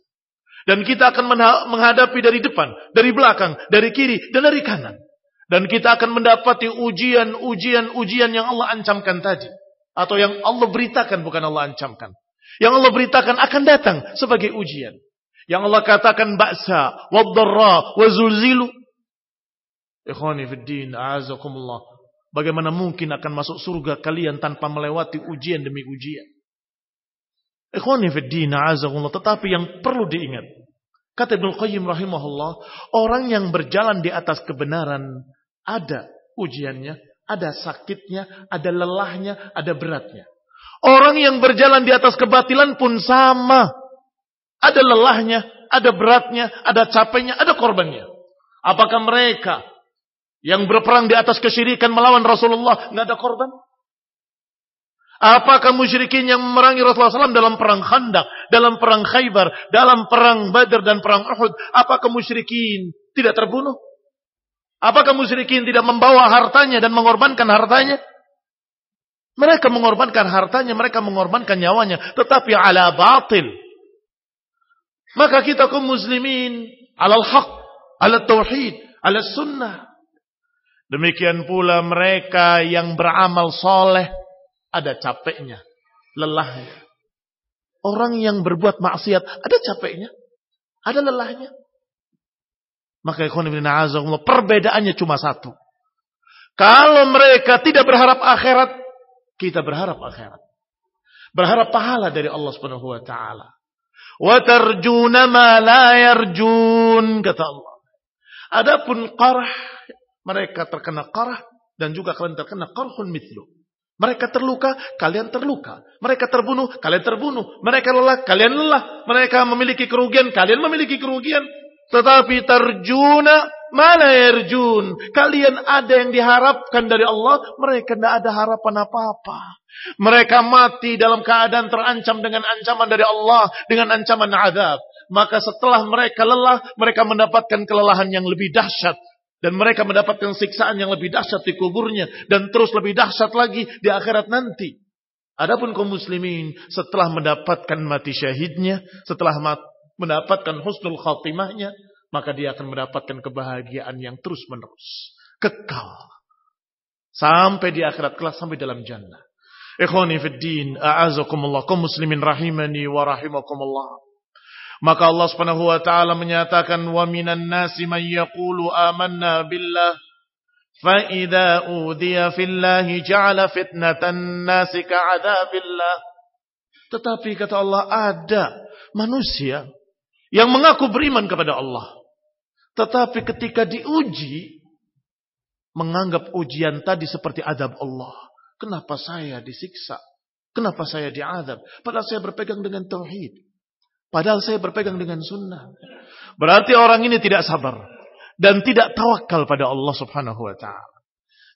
Dan kita akan menghadapi dari depan. Dari belakang. Dari kiri. Dan dari kanan. Dan kita akan mendapati ujian-ujian-ujian yang Allah ancamkan tadi. Atau yang Allah beritakan bukan Allah ancamkan. Yang Allah beritakan akan datang sebagai ujian. Yang Allah katakan ba'sa, waddarra, wazulzilu. Ikhwani fiddin, a'azakumullah. Bagaimana mungkin akan masuk surga kalian tanpa melewati ujian demi ujian. Tetapi yang perlu diingat. Kata Ibn Qayyim rahimahullah. Orang yang berjalan di atas kebenaran. Ada ujiannya. Ada sakitnya, ada lelahnya, ada beratnya. Orang yang berjalan di atas kebatilan pun sama. Ada lelahnya, ada beratnya, ada capeknya, ada korbannya. Apakah mereka yang berperang di atas kesyirikan melawan Rasulullah nggak ada korban? Apakah musyrikin yang memerangi Rasulullah SAW dalam perang Khandak, dalam perang Khaybar, dalam perang Badr dan perang Uhud, apakah musyrikin tidak terbunuh? Apakah musyrikin tidak membawa hartanya dan mengorbankan hartanya? Mereka mengorbankan hartanya, mereka mengorbankan nyawanya, tetapi ala batil. Maka kita kaum muslimin alal haq, ala tauhid, ala sunnah. Demikian pula mereka yang beramal soleh, ada capeknya, lelahnya. Orang yang berbuat maksiat, ada capeknya, ada lelahnya. Maka ikhwan ibn a'azakumullah, perbedaannya cuma satu. Kalau mereka tidak berharap akhirat, kita berharap akhirat. Berharap pahala dari Allah Subhanahu wa taala. Wa tarjuna ma la yarjun kata Allah. Adapun qarah mereka terkena qarah dan juga kalian terkena qarhun mithlu. Mereka terluka, kalian terluka. Mereka terbunuh, kalian terbunuh. Mereka lelah, kalian lelah. Mereka memiliki kerugian, kalian memiliki kerugian. Tetapi terjuna mana yarjun. Kalian ada yang diharapkan dari Allah. Mereka tidak ada harapan apa-apa. Mereka mati dalam keadaan terancam dengan ancaman dari Allah. Dengan ancaman azab. Maka setelah mereka lelah, mereka mendapatkan kelelahan yang lebih dahsyat. Dan mereka mendapatkan siksaan yang lebih dahsyat di kuburnya. Dan terus lebih dahsyat lagi di akhirat nanti. Adapun kaum muslimin setelah mendapatkan mati syahidnya, setelah mendapatkan husnul khatimahnya, maka dia akan mendapatkan kebahagiaan yang terus menerus. Kekal. Sampai di akhirat kelak, sampai dalam jannah. Ikhwani fid din, a'azakumullah, kaum muslimin rahimani wa rahimakumullah. Maka Allah Subhanahu wa taala menyatakan wa minan nasi man yaqulu amanna billah fa idza udiya fillahi ja'ala fitnatan nasi ka'adabillah. Tetapi kata Allah ada manusia yang mengaku beriman kepada Allah. Tetapi ketika diuji, menganggap ujian tadi seperti adab Allah. Kenapa saya disiksa? Kenapa saya diadab? Padahal saya berpegang dengan tauhid. Padahal saya berpegang dengan sunnah. Berarti orang ini tidak sabar. Dan tidak tawakal pada Allah subhanahu wa ta'ala.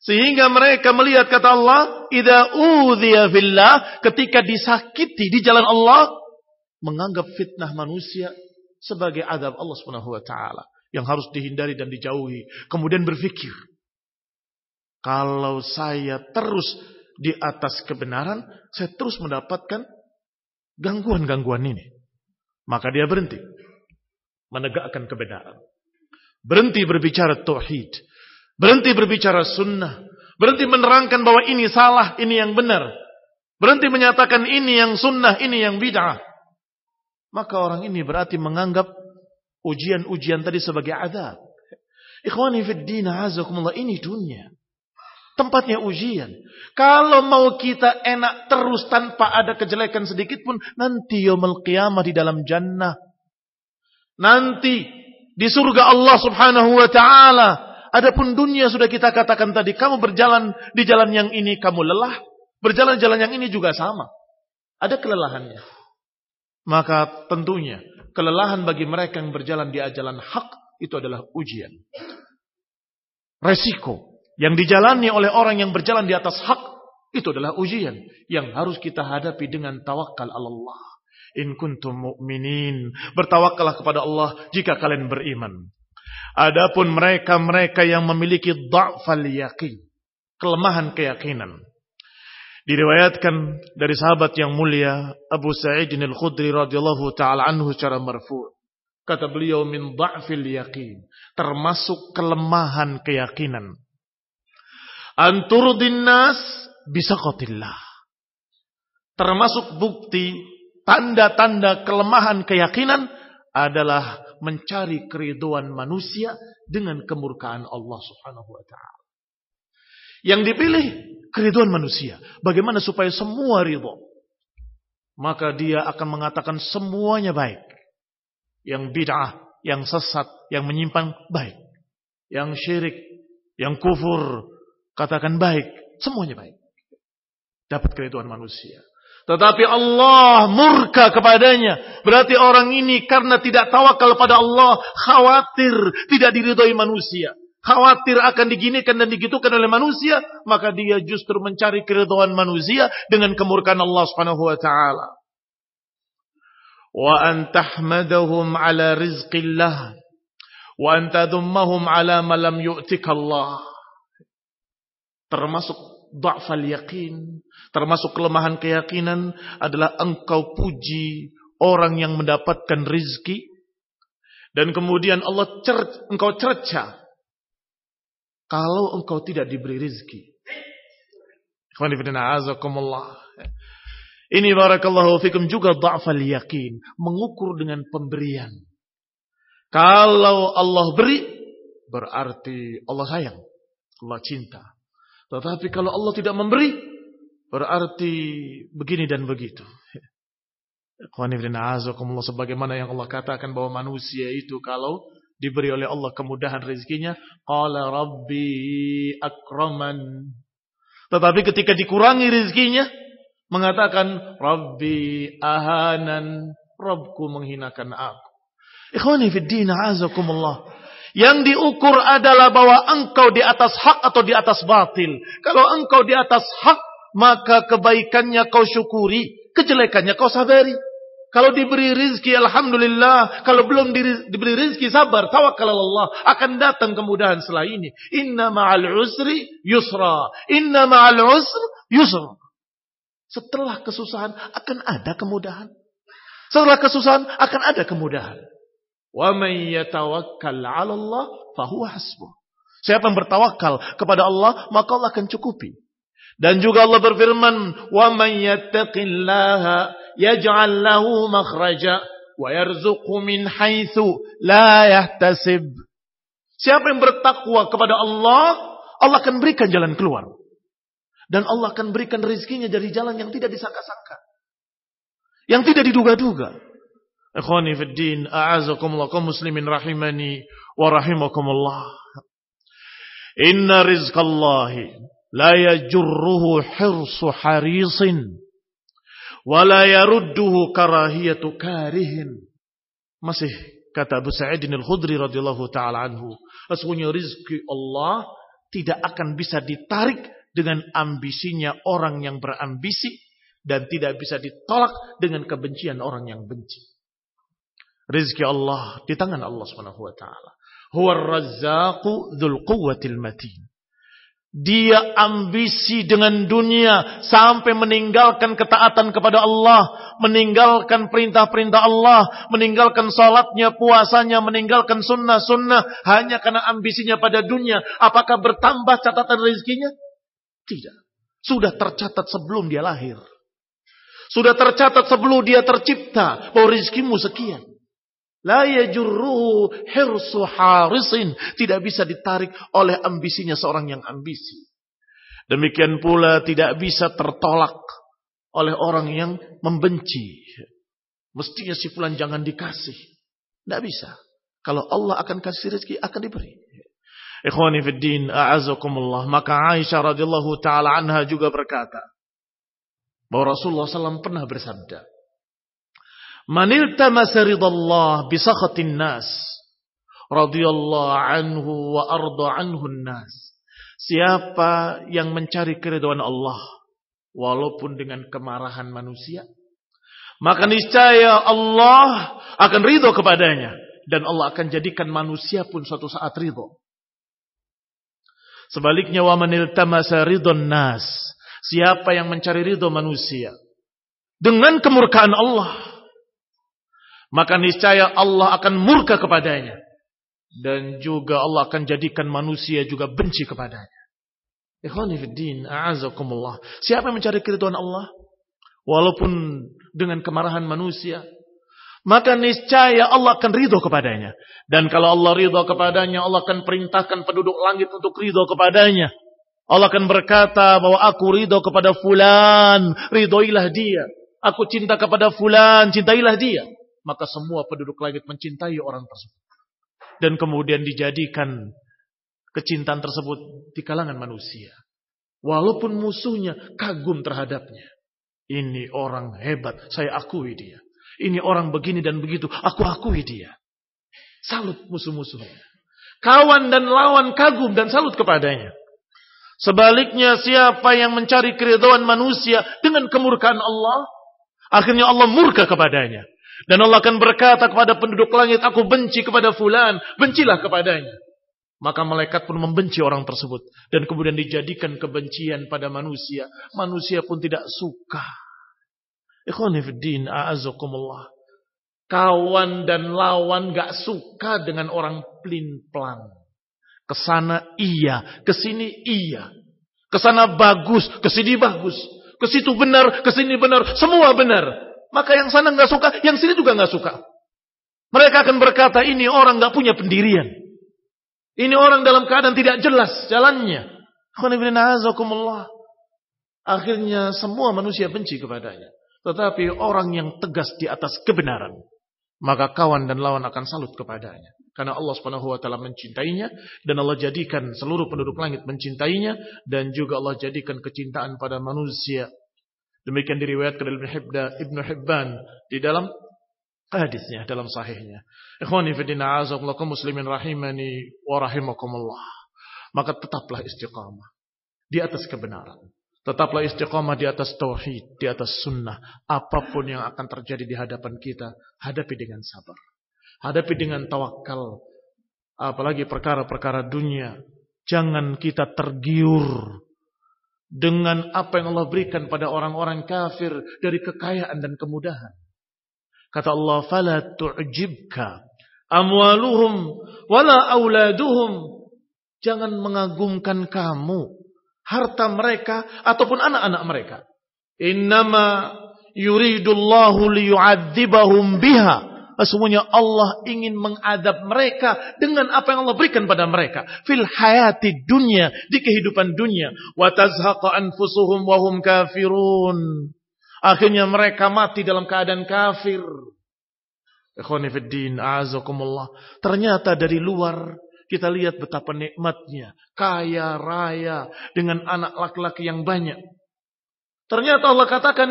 Sehingga mereka melihat kata Allah, Ida udhiya fillah, ketika disakiti di jalan Allah, menganggap fitnah manusia sebagai adab Allah Subhanahu wa taala yang harus dihindari dan dijauhi. Kemudian berpikir, kalau saya terus di atas kebenaran, saya terus mendapatkan gangguan-gangguan ini. Maka dia berhenti menegakkan kebenaran. Berhenti berbicara tauhid. Berhenti berbicara sunnah. Berhenti menerangkan bahwa ini salah, ini yang benar. Berhenti menyatakan ini yang sunnah, ini yang bid'ah. Maka orang ini berarti menganggap ujian-ujian tadi sebagai azab. Ikhwani fid din azakumullah ini dunia. Tempatnya ujian. Kalau mau kita enak terus tanpa ada kejelekan sedikit pun nanti yaumul qiyamah di dalam jannah. Nanti di surga Allah Subhanahu wa taala. Adapun dunia sudah kita katakan tadi kamu berjalan di jalan yang ini kamu lelah, berjalan jalan yang ini juga sama. Ada kelelahannya. Maka tentunya kelelahan bagi mereka yang berjalan di jalan hak itu adalah ujian. Resiko yang dijalani oleh orang yang berjalan di atas hak itu adalah ujian yang harus kita hadapi dengan tawakal Allah. In kuntum mu'minin. Bertawakallah kepada Allah jika kalian beriman. Adapun mereka-mereka yang memiliki dha'fal yakin. Kelemahan keyakinan. Diriwayatkan dari sahabat yang mulia Abu Sa'id al-Khudri radhiyallahu taala anhu secara marfu'. Kata beliau min dha'fil yakin, termasuk kelemahan keyakinan. Anturudin nas bisaqatillah. Termasuk bukti tanda-tanda kelemahan keyakinan adalah mencari keriduan manusia dengan kemurkaan Allah Subhanahu wa taala. Yang dipilih keriduan manusia. Bagaimana supaya semua ridho? Maka dia akan mengatakan semuanya baik. Yang bid'ah, yang sesat, yang menyimpan baik. Yang syirik, yang kufur, katakan baik. Semuanya baik. Dapat keriduan manusia. Tetapi Allah murka kepadanya. Berarti orang ini karena tidak tawakal pada Allah, khawatir tidak diridhoi manusia khawatir akan diginikan dan digitukan oleh manusia, maka dia justru mencari keridhaan manusia dengan kemurkaan Allah Subhanahu wa taala. Wa an tahmadahum ala rizqillah wa an tadummahum ala ma lam yu'tika Allah. Termasuk dha'fal yakin, termasuk kelemahan keyakinan adalah engkau puji orang yang mendapatkan rizki dan kemudian Allah cer engkau cerca kalau engkau tidak diberi rizki. Ini barakallahu fikum juga da'fal yakin. Mengukur dengan pemberian. Kalau Allah beri, berarti Allah sayang. Allah cinta. Tetapi kalau Allah tidak memberi, berarti begini dan begitu. Sebagaimana yang Allah katakan bahwa manusia itu kalau diberi oleh Allah kemudahan rezekinya, qala rabbi akraman. Tetapi ketika dikurangi rezekinya, mengatakan rabbi ahanan, Rabbku menghinakan aku. Ikhwani fid din azakumullah. Yang diukur adalah bahwa engkau di atas hak atau di atas batil. Kalau engkau di atas hak, maka kebaikannya kau syukuri, kejelekannya kau sabari. Kalau diberi rizki, Alhamdulillah. Kalau belum diberi rizki, sabar. Tawakal Allah. Akan datang kemudahan setelah ini. Inna ma'al usri yusra. Inna ma'al usri yusra. Setelah kesusahan akan ada kemudahan. Setelah kesusahan akan ada kemudahan. Wa yatawakkal Allah hasbuh. Siapa yang bertawakal kepada Allah, maka Allah akan cukupi. Dan juga Allah berfirman, "Wa man yattaqillaha yaj'al lahu makhraja wa min haitsu la yahtasib." Siapa yang bertakwa kepada Allah, Allah akan berikan jalan keluar. Dan Allah akan berikan rezekinya dari jalan yang tidak disangka-sangka. Yang tidak diduga-duga. Ikhwani fi din, a'azakumullah kaum muslimin rahimani wa rahimakumullah. Inna rizqallahi la yajurruhu hirsu harisin wa la yarudduhu karahiyatu karihin. Masih kata Abu Sa'id al-Khudri radhiyallahu taala anhu, sesungguhnya rizki Allah tidak akan bisa ditarik dengan ambisinya orang yang berambisi dan tidak bisa ditolak dengan kebencian orang yang benci. Rizki Allah di tangan Allah Subhanahu wa taala. Huwa ar-razzaqu dzul quwwatil matin. Dia ambisi dengan dunia sampai meninggalkan ketaatan kepada Allah, meninggalkan perintah-perintah Allah, meninggalkan salatnya, puasanya, meninggalkan sunnah-sunnah hanya karena ambisinya pada dunia. Apakah bertambah catatan rezekinya? Tidak. Sudah tercatat sebelum dia lahir. Sudah tercatat sebelum dia tercipta bahwa rezekimu sekian. La yajurruhu hirsu harisin. Tidak bisa ditarik oleh ambisinya seorang yang ambisi. Demikian pula tidak bisa tertolak oleh orang yang membenci. Mestinya si fulan jangan dikasih. Tidak bisa. Kalau Allah akan kasih rezeki, akan diberi. Ikhwani fiddin, a'azakumullah. Maka Aisyah radhiyallahu ta'ala anha juga berkata. Bahwa Rasulullah SAW pernah bersabda. Manil iltamasa ridallah bisakhatin nas radhiyallahu anhu wa arda anhu nas. Siapa yang mencari keridhaan Allah walaupun dengan kemarahan manusia, maka niscaya Allah akan ridho kepadanya dan Allah akan jadikan manusia pun suatu saat ridho. Sebaliknya wa manil nas. Siapa yang mencari ridho manusia dengan kemurkaan Allah, maka niscaya Allah akan murka kepadanya. Dan juga Allah akan jadikan manusia juga benci kepadanya. Ikhwanifiddin, a'azakumullah. Siapa yang mencari keridhaan Allah? Walaupun dengan kemarahan manusia. Maka niscaya Allah akan ridho kepadanya. Dan kalau Allah ridho kepadanya, Allah akan perintahkan penduduk langit untuk ridho kepadanya. Allah akan berkata bahwa aku ridho kepada fulan, ridhoilah dia. Aku cinta kepada fulan, cintailah dia maka semua penduduk langit mencintai orang tersebut. Dan kemudian dijadikan kecintaan tersebut di kalangan manusia. Walaupun musuhnya kagum terhadapnya. Ini orang hebat, saya akui dia. Ini orang begini dan begitu, aku akui dia. Salut musuh-musuhnya. Kawan dan lawan kagum dan salut kepadanya. Sebaliknya siapa yang mencari keridhaan manusia dengan kemurkaan Allah, akhirnya Allah murka kepadanya. Dan Allah akan berkata kepada penduduk langit, aku benci kepada fulan, bencilah kepadanya. Maka malaikat pun membenci orang tersebut. Dan kemudian dijadikan kebencian pada manusia. Manusia pun tidak suka. Ikhwanifiddin, a'azakumullah. Kawan dan lawan gak suka dengan orang plin-plan. Ke sana iya, ke sini iya. Ke sana bagus, ke sini bagus. Ke situ benar, ke sini benar, semua benar. Maka yang sana nggak suka, yang sini juga nggak suka. Mereka akan berkata, ini orang nggak punya pendirian. Ini orang dalam keadaan tidak jelas jalannya. Akhirnya semua manusia benci kepadanya. Tetapi orang yang tegas di atas kebenaran. Maka kawan dan lawan akan salut kepadanya. Karena Allah subhanahu wa ta'ala mencintainya. Dan Allah jadikan seluruh penduduk langit mencintainya. Dan juga Allah jadikan kecintaan pada manusia Demikian diriwayatkan oleh Ibnu Hibban di dalam hadisnya dalam sahihnya. Ikhwani fi din a'azakumullah muslimin rahimani wa rahimakumullah. Maka tetaplah istiqamah di atas kebenaran. Tetaplah istiqamah di atas tauhid, di atas sunnah. Apa pun yang akan terjadi di hadapan kita, hadapi dengan sabar. Hadapi dengan tawakal. Apalagi perkara-perkara dunia. Jangan kita tergiur dengan apa yang Allah berikan pada orang-orang kafir dari kekayaan dan kemudahan. Kata Allah, "Fala tu'jibka amwaluhum wala auladuhum." Jangan mengagumkan kamu harta mereka ataupun anak-anak mereka. Innama yuridullahu liyu'adzibahum biha Sesungguhnya Allah ingin mengadab mereka dengan apa yang Allah berikan pada mereka. Fil hayati dunia, di kehidupan dunia. Watazhaqa anfusuhum wahum kafirun. Akhirnya mereka mati dalam keadaan kafir. Ikhwanifiddin, a'azakumullah. Ternyata dari luar kita lihat betapa nikmatnya. Kaya raya dengan anak laki-laki yang banyak. Ternyata Allah katakan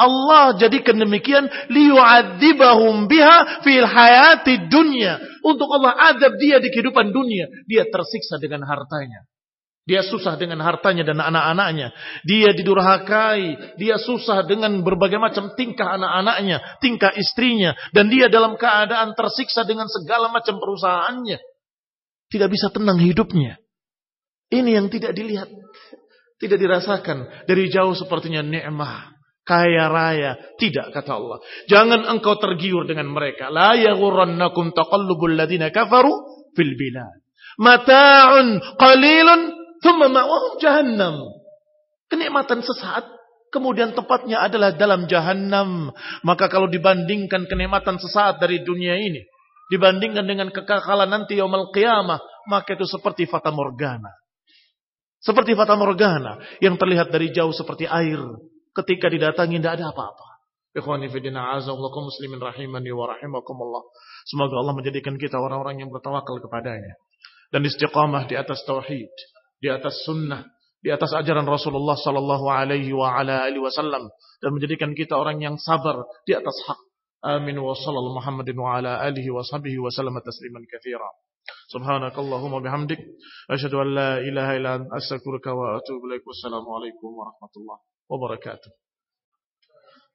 Allah jadikan demikian liyu'adzibahum biha fil hayati dunya. Untuk Allah adab dia di kehidupan dunia. Dia tersiksa dengan hartanya. Dia susah dengan hartanya dan anak-anaknya. Dia didurhakai. Dia susah dengan berbagai macam tingkah anak-anaknya. Tingkah istrinya. Dan dia dalam keadaan tersiksa dengan segala macam perusahaannya. Tidak bisa tenang hidupnya. Ini yang tidak dilihat, tidak dirasakan. Dari jauh sepertinya nikmah, kaya raya. Tidak kata Allah. Jangan engkau tergiur dengan mereka. La yaghurrannakum taqallubul ladina kafaru fil bilad. Mata'un qalilun thumma ma'wahum jahannam. Kenikmatan sesaat kemudian tempatnya adalah dalam jahannam. Maka kalau dibandingkan kenikmatan sesaat dari dunia ini dibandingkan dengan kekekalan nanti yaumul qiyamah, maka itu seperti fata morgana. Seperti fata morgana yang terlihat dari jauh seperti air. Ketika didatangi tidak ada apa-apa. Ikhwani fidina azallakum muslimin rahimani wa rahimakumullah. Semoga Allah menjadikan kita orang-orang yang bertawakal kepadanya. Dan istiqamah di atas tauhid, di atas sunnah, di atas ajaran Rasulullah sallallahu alaihi wa ala alihi wasallam dan menjadikan kita orang yang sabar di atas hak. Amin wa sallallahu Muhammadin wa ala alihi wa sahbihi wa sallam tasliman katsira. Subhanakallahumma bihamdik asyhadu an la ilaha illa anta astaghfiruka wa atubu ilaik. Wassalamu alaikum warahmatullahi wabarakatuh.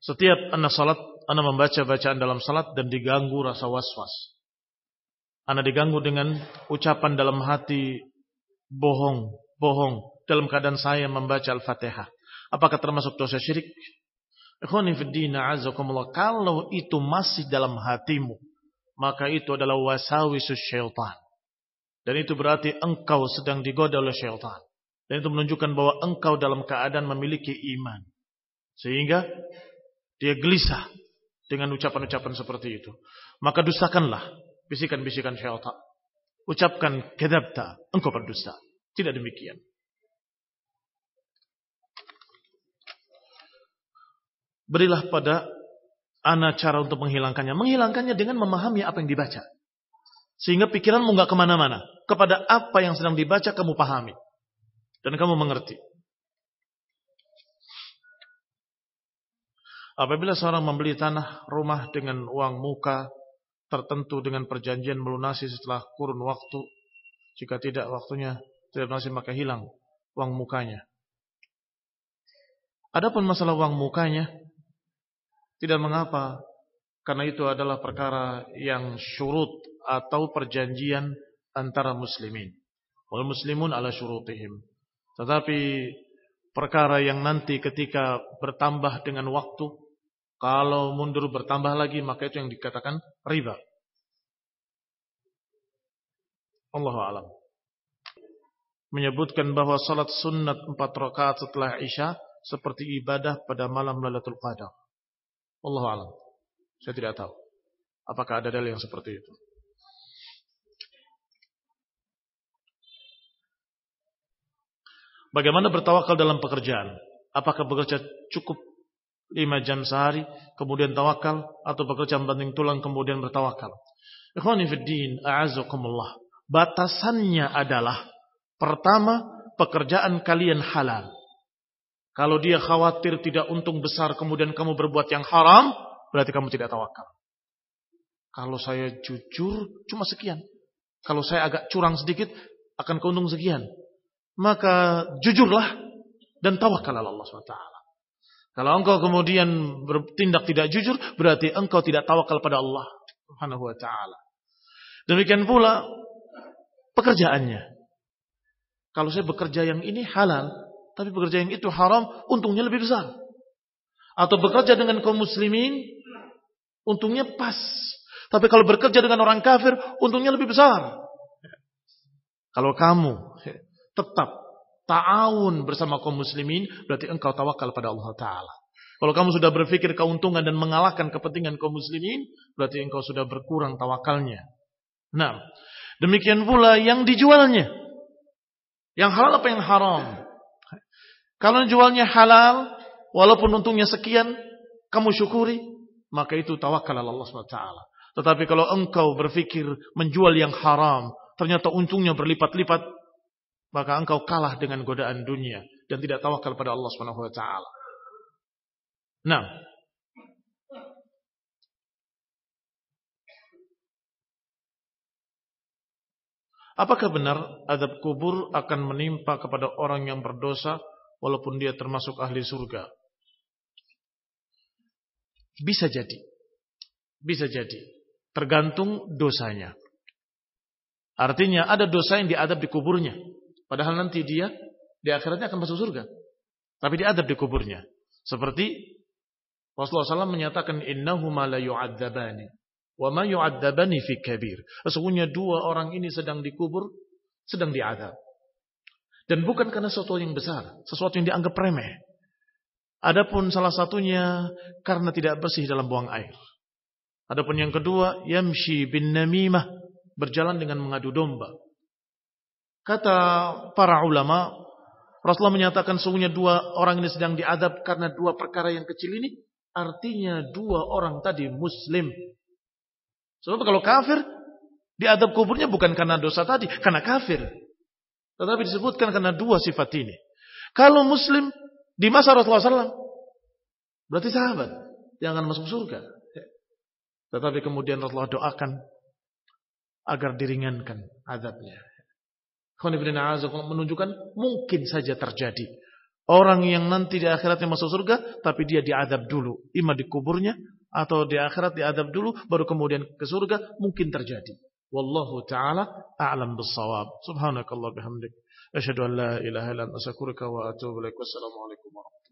Setiap anak salat, anak membaca bacaan dalam salat dan diganggu rasa was-was. Anak diganggu dengan ucapan dalam hati bohong, bohong dalam keadaan saya membaca Al-Fatihah. Apakah termasuk dosa syirik? Kalau itu masih dalam hatimu, maka itu adalah wasawisus syaitan. Dan itu berarti engkau sedang digoda oleh syaitan. Dan itu menunjukkan bahwa engkau dalam keadaan memiliki iman. Sehingga dia gelisah dengan ucapan-ucapan seperti itu. Maka dustakanlah bisikan-bisikan syaitan. Ucapkan kedabta, engkau berdusta. Tidak demikian. Berilah pada anak cara untuk menghilangkannya. Menghilangkannya dengan memahami apa yang dibaca. Sehingga pikiranmu nggak ke mana-mana. Kepada apa yang sedang dibaca kamu pahami. Dan kamu mengerti. Apabila seorang membeli tanah rumah dengan uang muka tertentu dengan perjanjian melunasi setelah kurun waktu. Jika tidak waktunya tidak melunasi maka hilang uang mukanya. Adapun masalah uang mukanya tidak mengapa, karena itu adalah perkara yang syurut atau perjanjian antara muslimin. Wal muslimun ala syurutihim. Tetapi perkara yang nanti ketika bertambah dengan waktu, kalau mundur bertambah lagi, maka itu yang dikatakan riba. Allah alam. Menyebutkan bahwa salat sunat empat rakaat setelah Isya seperti ibadah pada malam Lailatul Qadar. Allah alam. Saya tidak tahu. Apakah ada dalil yang seperti itu? Bagaimana bertawakal dalam pekerjaan? Apakah bekerja cukup lima jam sehari, kemudian tawakal, atau bekerja banting tulang, kemudian bertawakal? Ikhwanifiddin, a'azakumullah. Batasannya adalah, pertama, pekerjaan kalian halal. Kalau dia khawatir tidak untung besar kemudian kamu berbuat yang haram, berarti kamu tidak tawakal. Kalau saya jujur cuma sekian. Kalau saya agak curang sedikit akan keuntung sekian. Maka jujurlah dan tawakal Allah SWT. Kalau engkau kemudian bertindak tidak jujur, berarti engkau tidak tawakal pada Allah Subhanahu wa taala. Demikian pula pekerjaannya. Kalau saya bekerja yang ini halal, tapi bekerja yang itu haram, untungnya lebih besar. Atau bekerja dengan kaum muslimin, untungnya pas. Tapi kalau bekerja dengan orang kafir, untungnya lebih besar. Kalau kamu tetap ta'awun bersama kaum muslimin, berarti engkau tawakal pada Allah Ta'ala. Kalau kamu sudah berpikir keuntungan dan mengalahkan kepentingan kaum muslimin, berarti engkau sudah berkurang tawakalnya. Nah, demikian pula yang dijualnya. Yang halal apa yang haram? Kalau jualnya halal, walaupun untungnya sekian, kamu syukuri, maka itu tawakal Allah SWT. Tetapi kalau engkau berpikir menjual yang haram, ternyata untungnya berlipat-lipat, maka engkau kalah dengan godaan dunia dan tidak tawakal pada Allah SWT. Nah, Apakah benar adab kubur akan menimpa kepada orang yang berdosa walaupun dia termasuk ahli surga. Bisa jadi. Bisa jadi. Tergantung dosanya. Artinya ada dosa yang diadab di kuburnya. Padahal nanti dia di akhiratnya akan masuk surga. Tapi diadab di kuburnya. Seperti Rasulullah SAW menyatakan innahuma la yu'adzabani wa ma yu'adzabani fi kabir. Sesungguhnya dua orang ini sedang dikubur, sedang diadab. Dan bukan karena sesuatu yang besar, sesuatu yang dianggap remeh. Adapun salah satunya karena tidak bersih dalam buang air. Adapun yang kedua, yamshi bin namimah, berjalan dengan mengadu domba. Kata para ulama, Rasulullah menyatakan sungguhnya dua orang ini sedang diadab karena dua perkara yang kecil ini. Artinya dua orang tadi muslim. Sebab kalau kafir, diadab kuburnya bukan karena dosa tadi, karena kafir. Tetapi disebutkan karena dua sifat ini. Kalau muslim di masa Rasulullah SAW, berarti sahabat yang akan masuk surga. Tetapi kemudian Rasulullah doakan agar diringankan azabnya. Menunjukkan mungkin saja terjadi. Orang yang nanti di akhiratnya masuk surga, tapi dia diadab dulu. Ima di kuburnya, atau di akhirat diadab dulu, baru kemudian ke surga, mungkin terjadi. Wallahu ta'ala a'lam bissawab. Subhanakallah bihamdik. Asyhadu an la ilaha illa anta astaghfiruka wa atubu ilaik. Wassalamualaikum warahmatullahi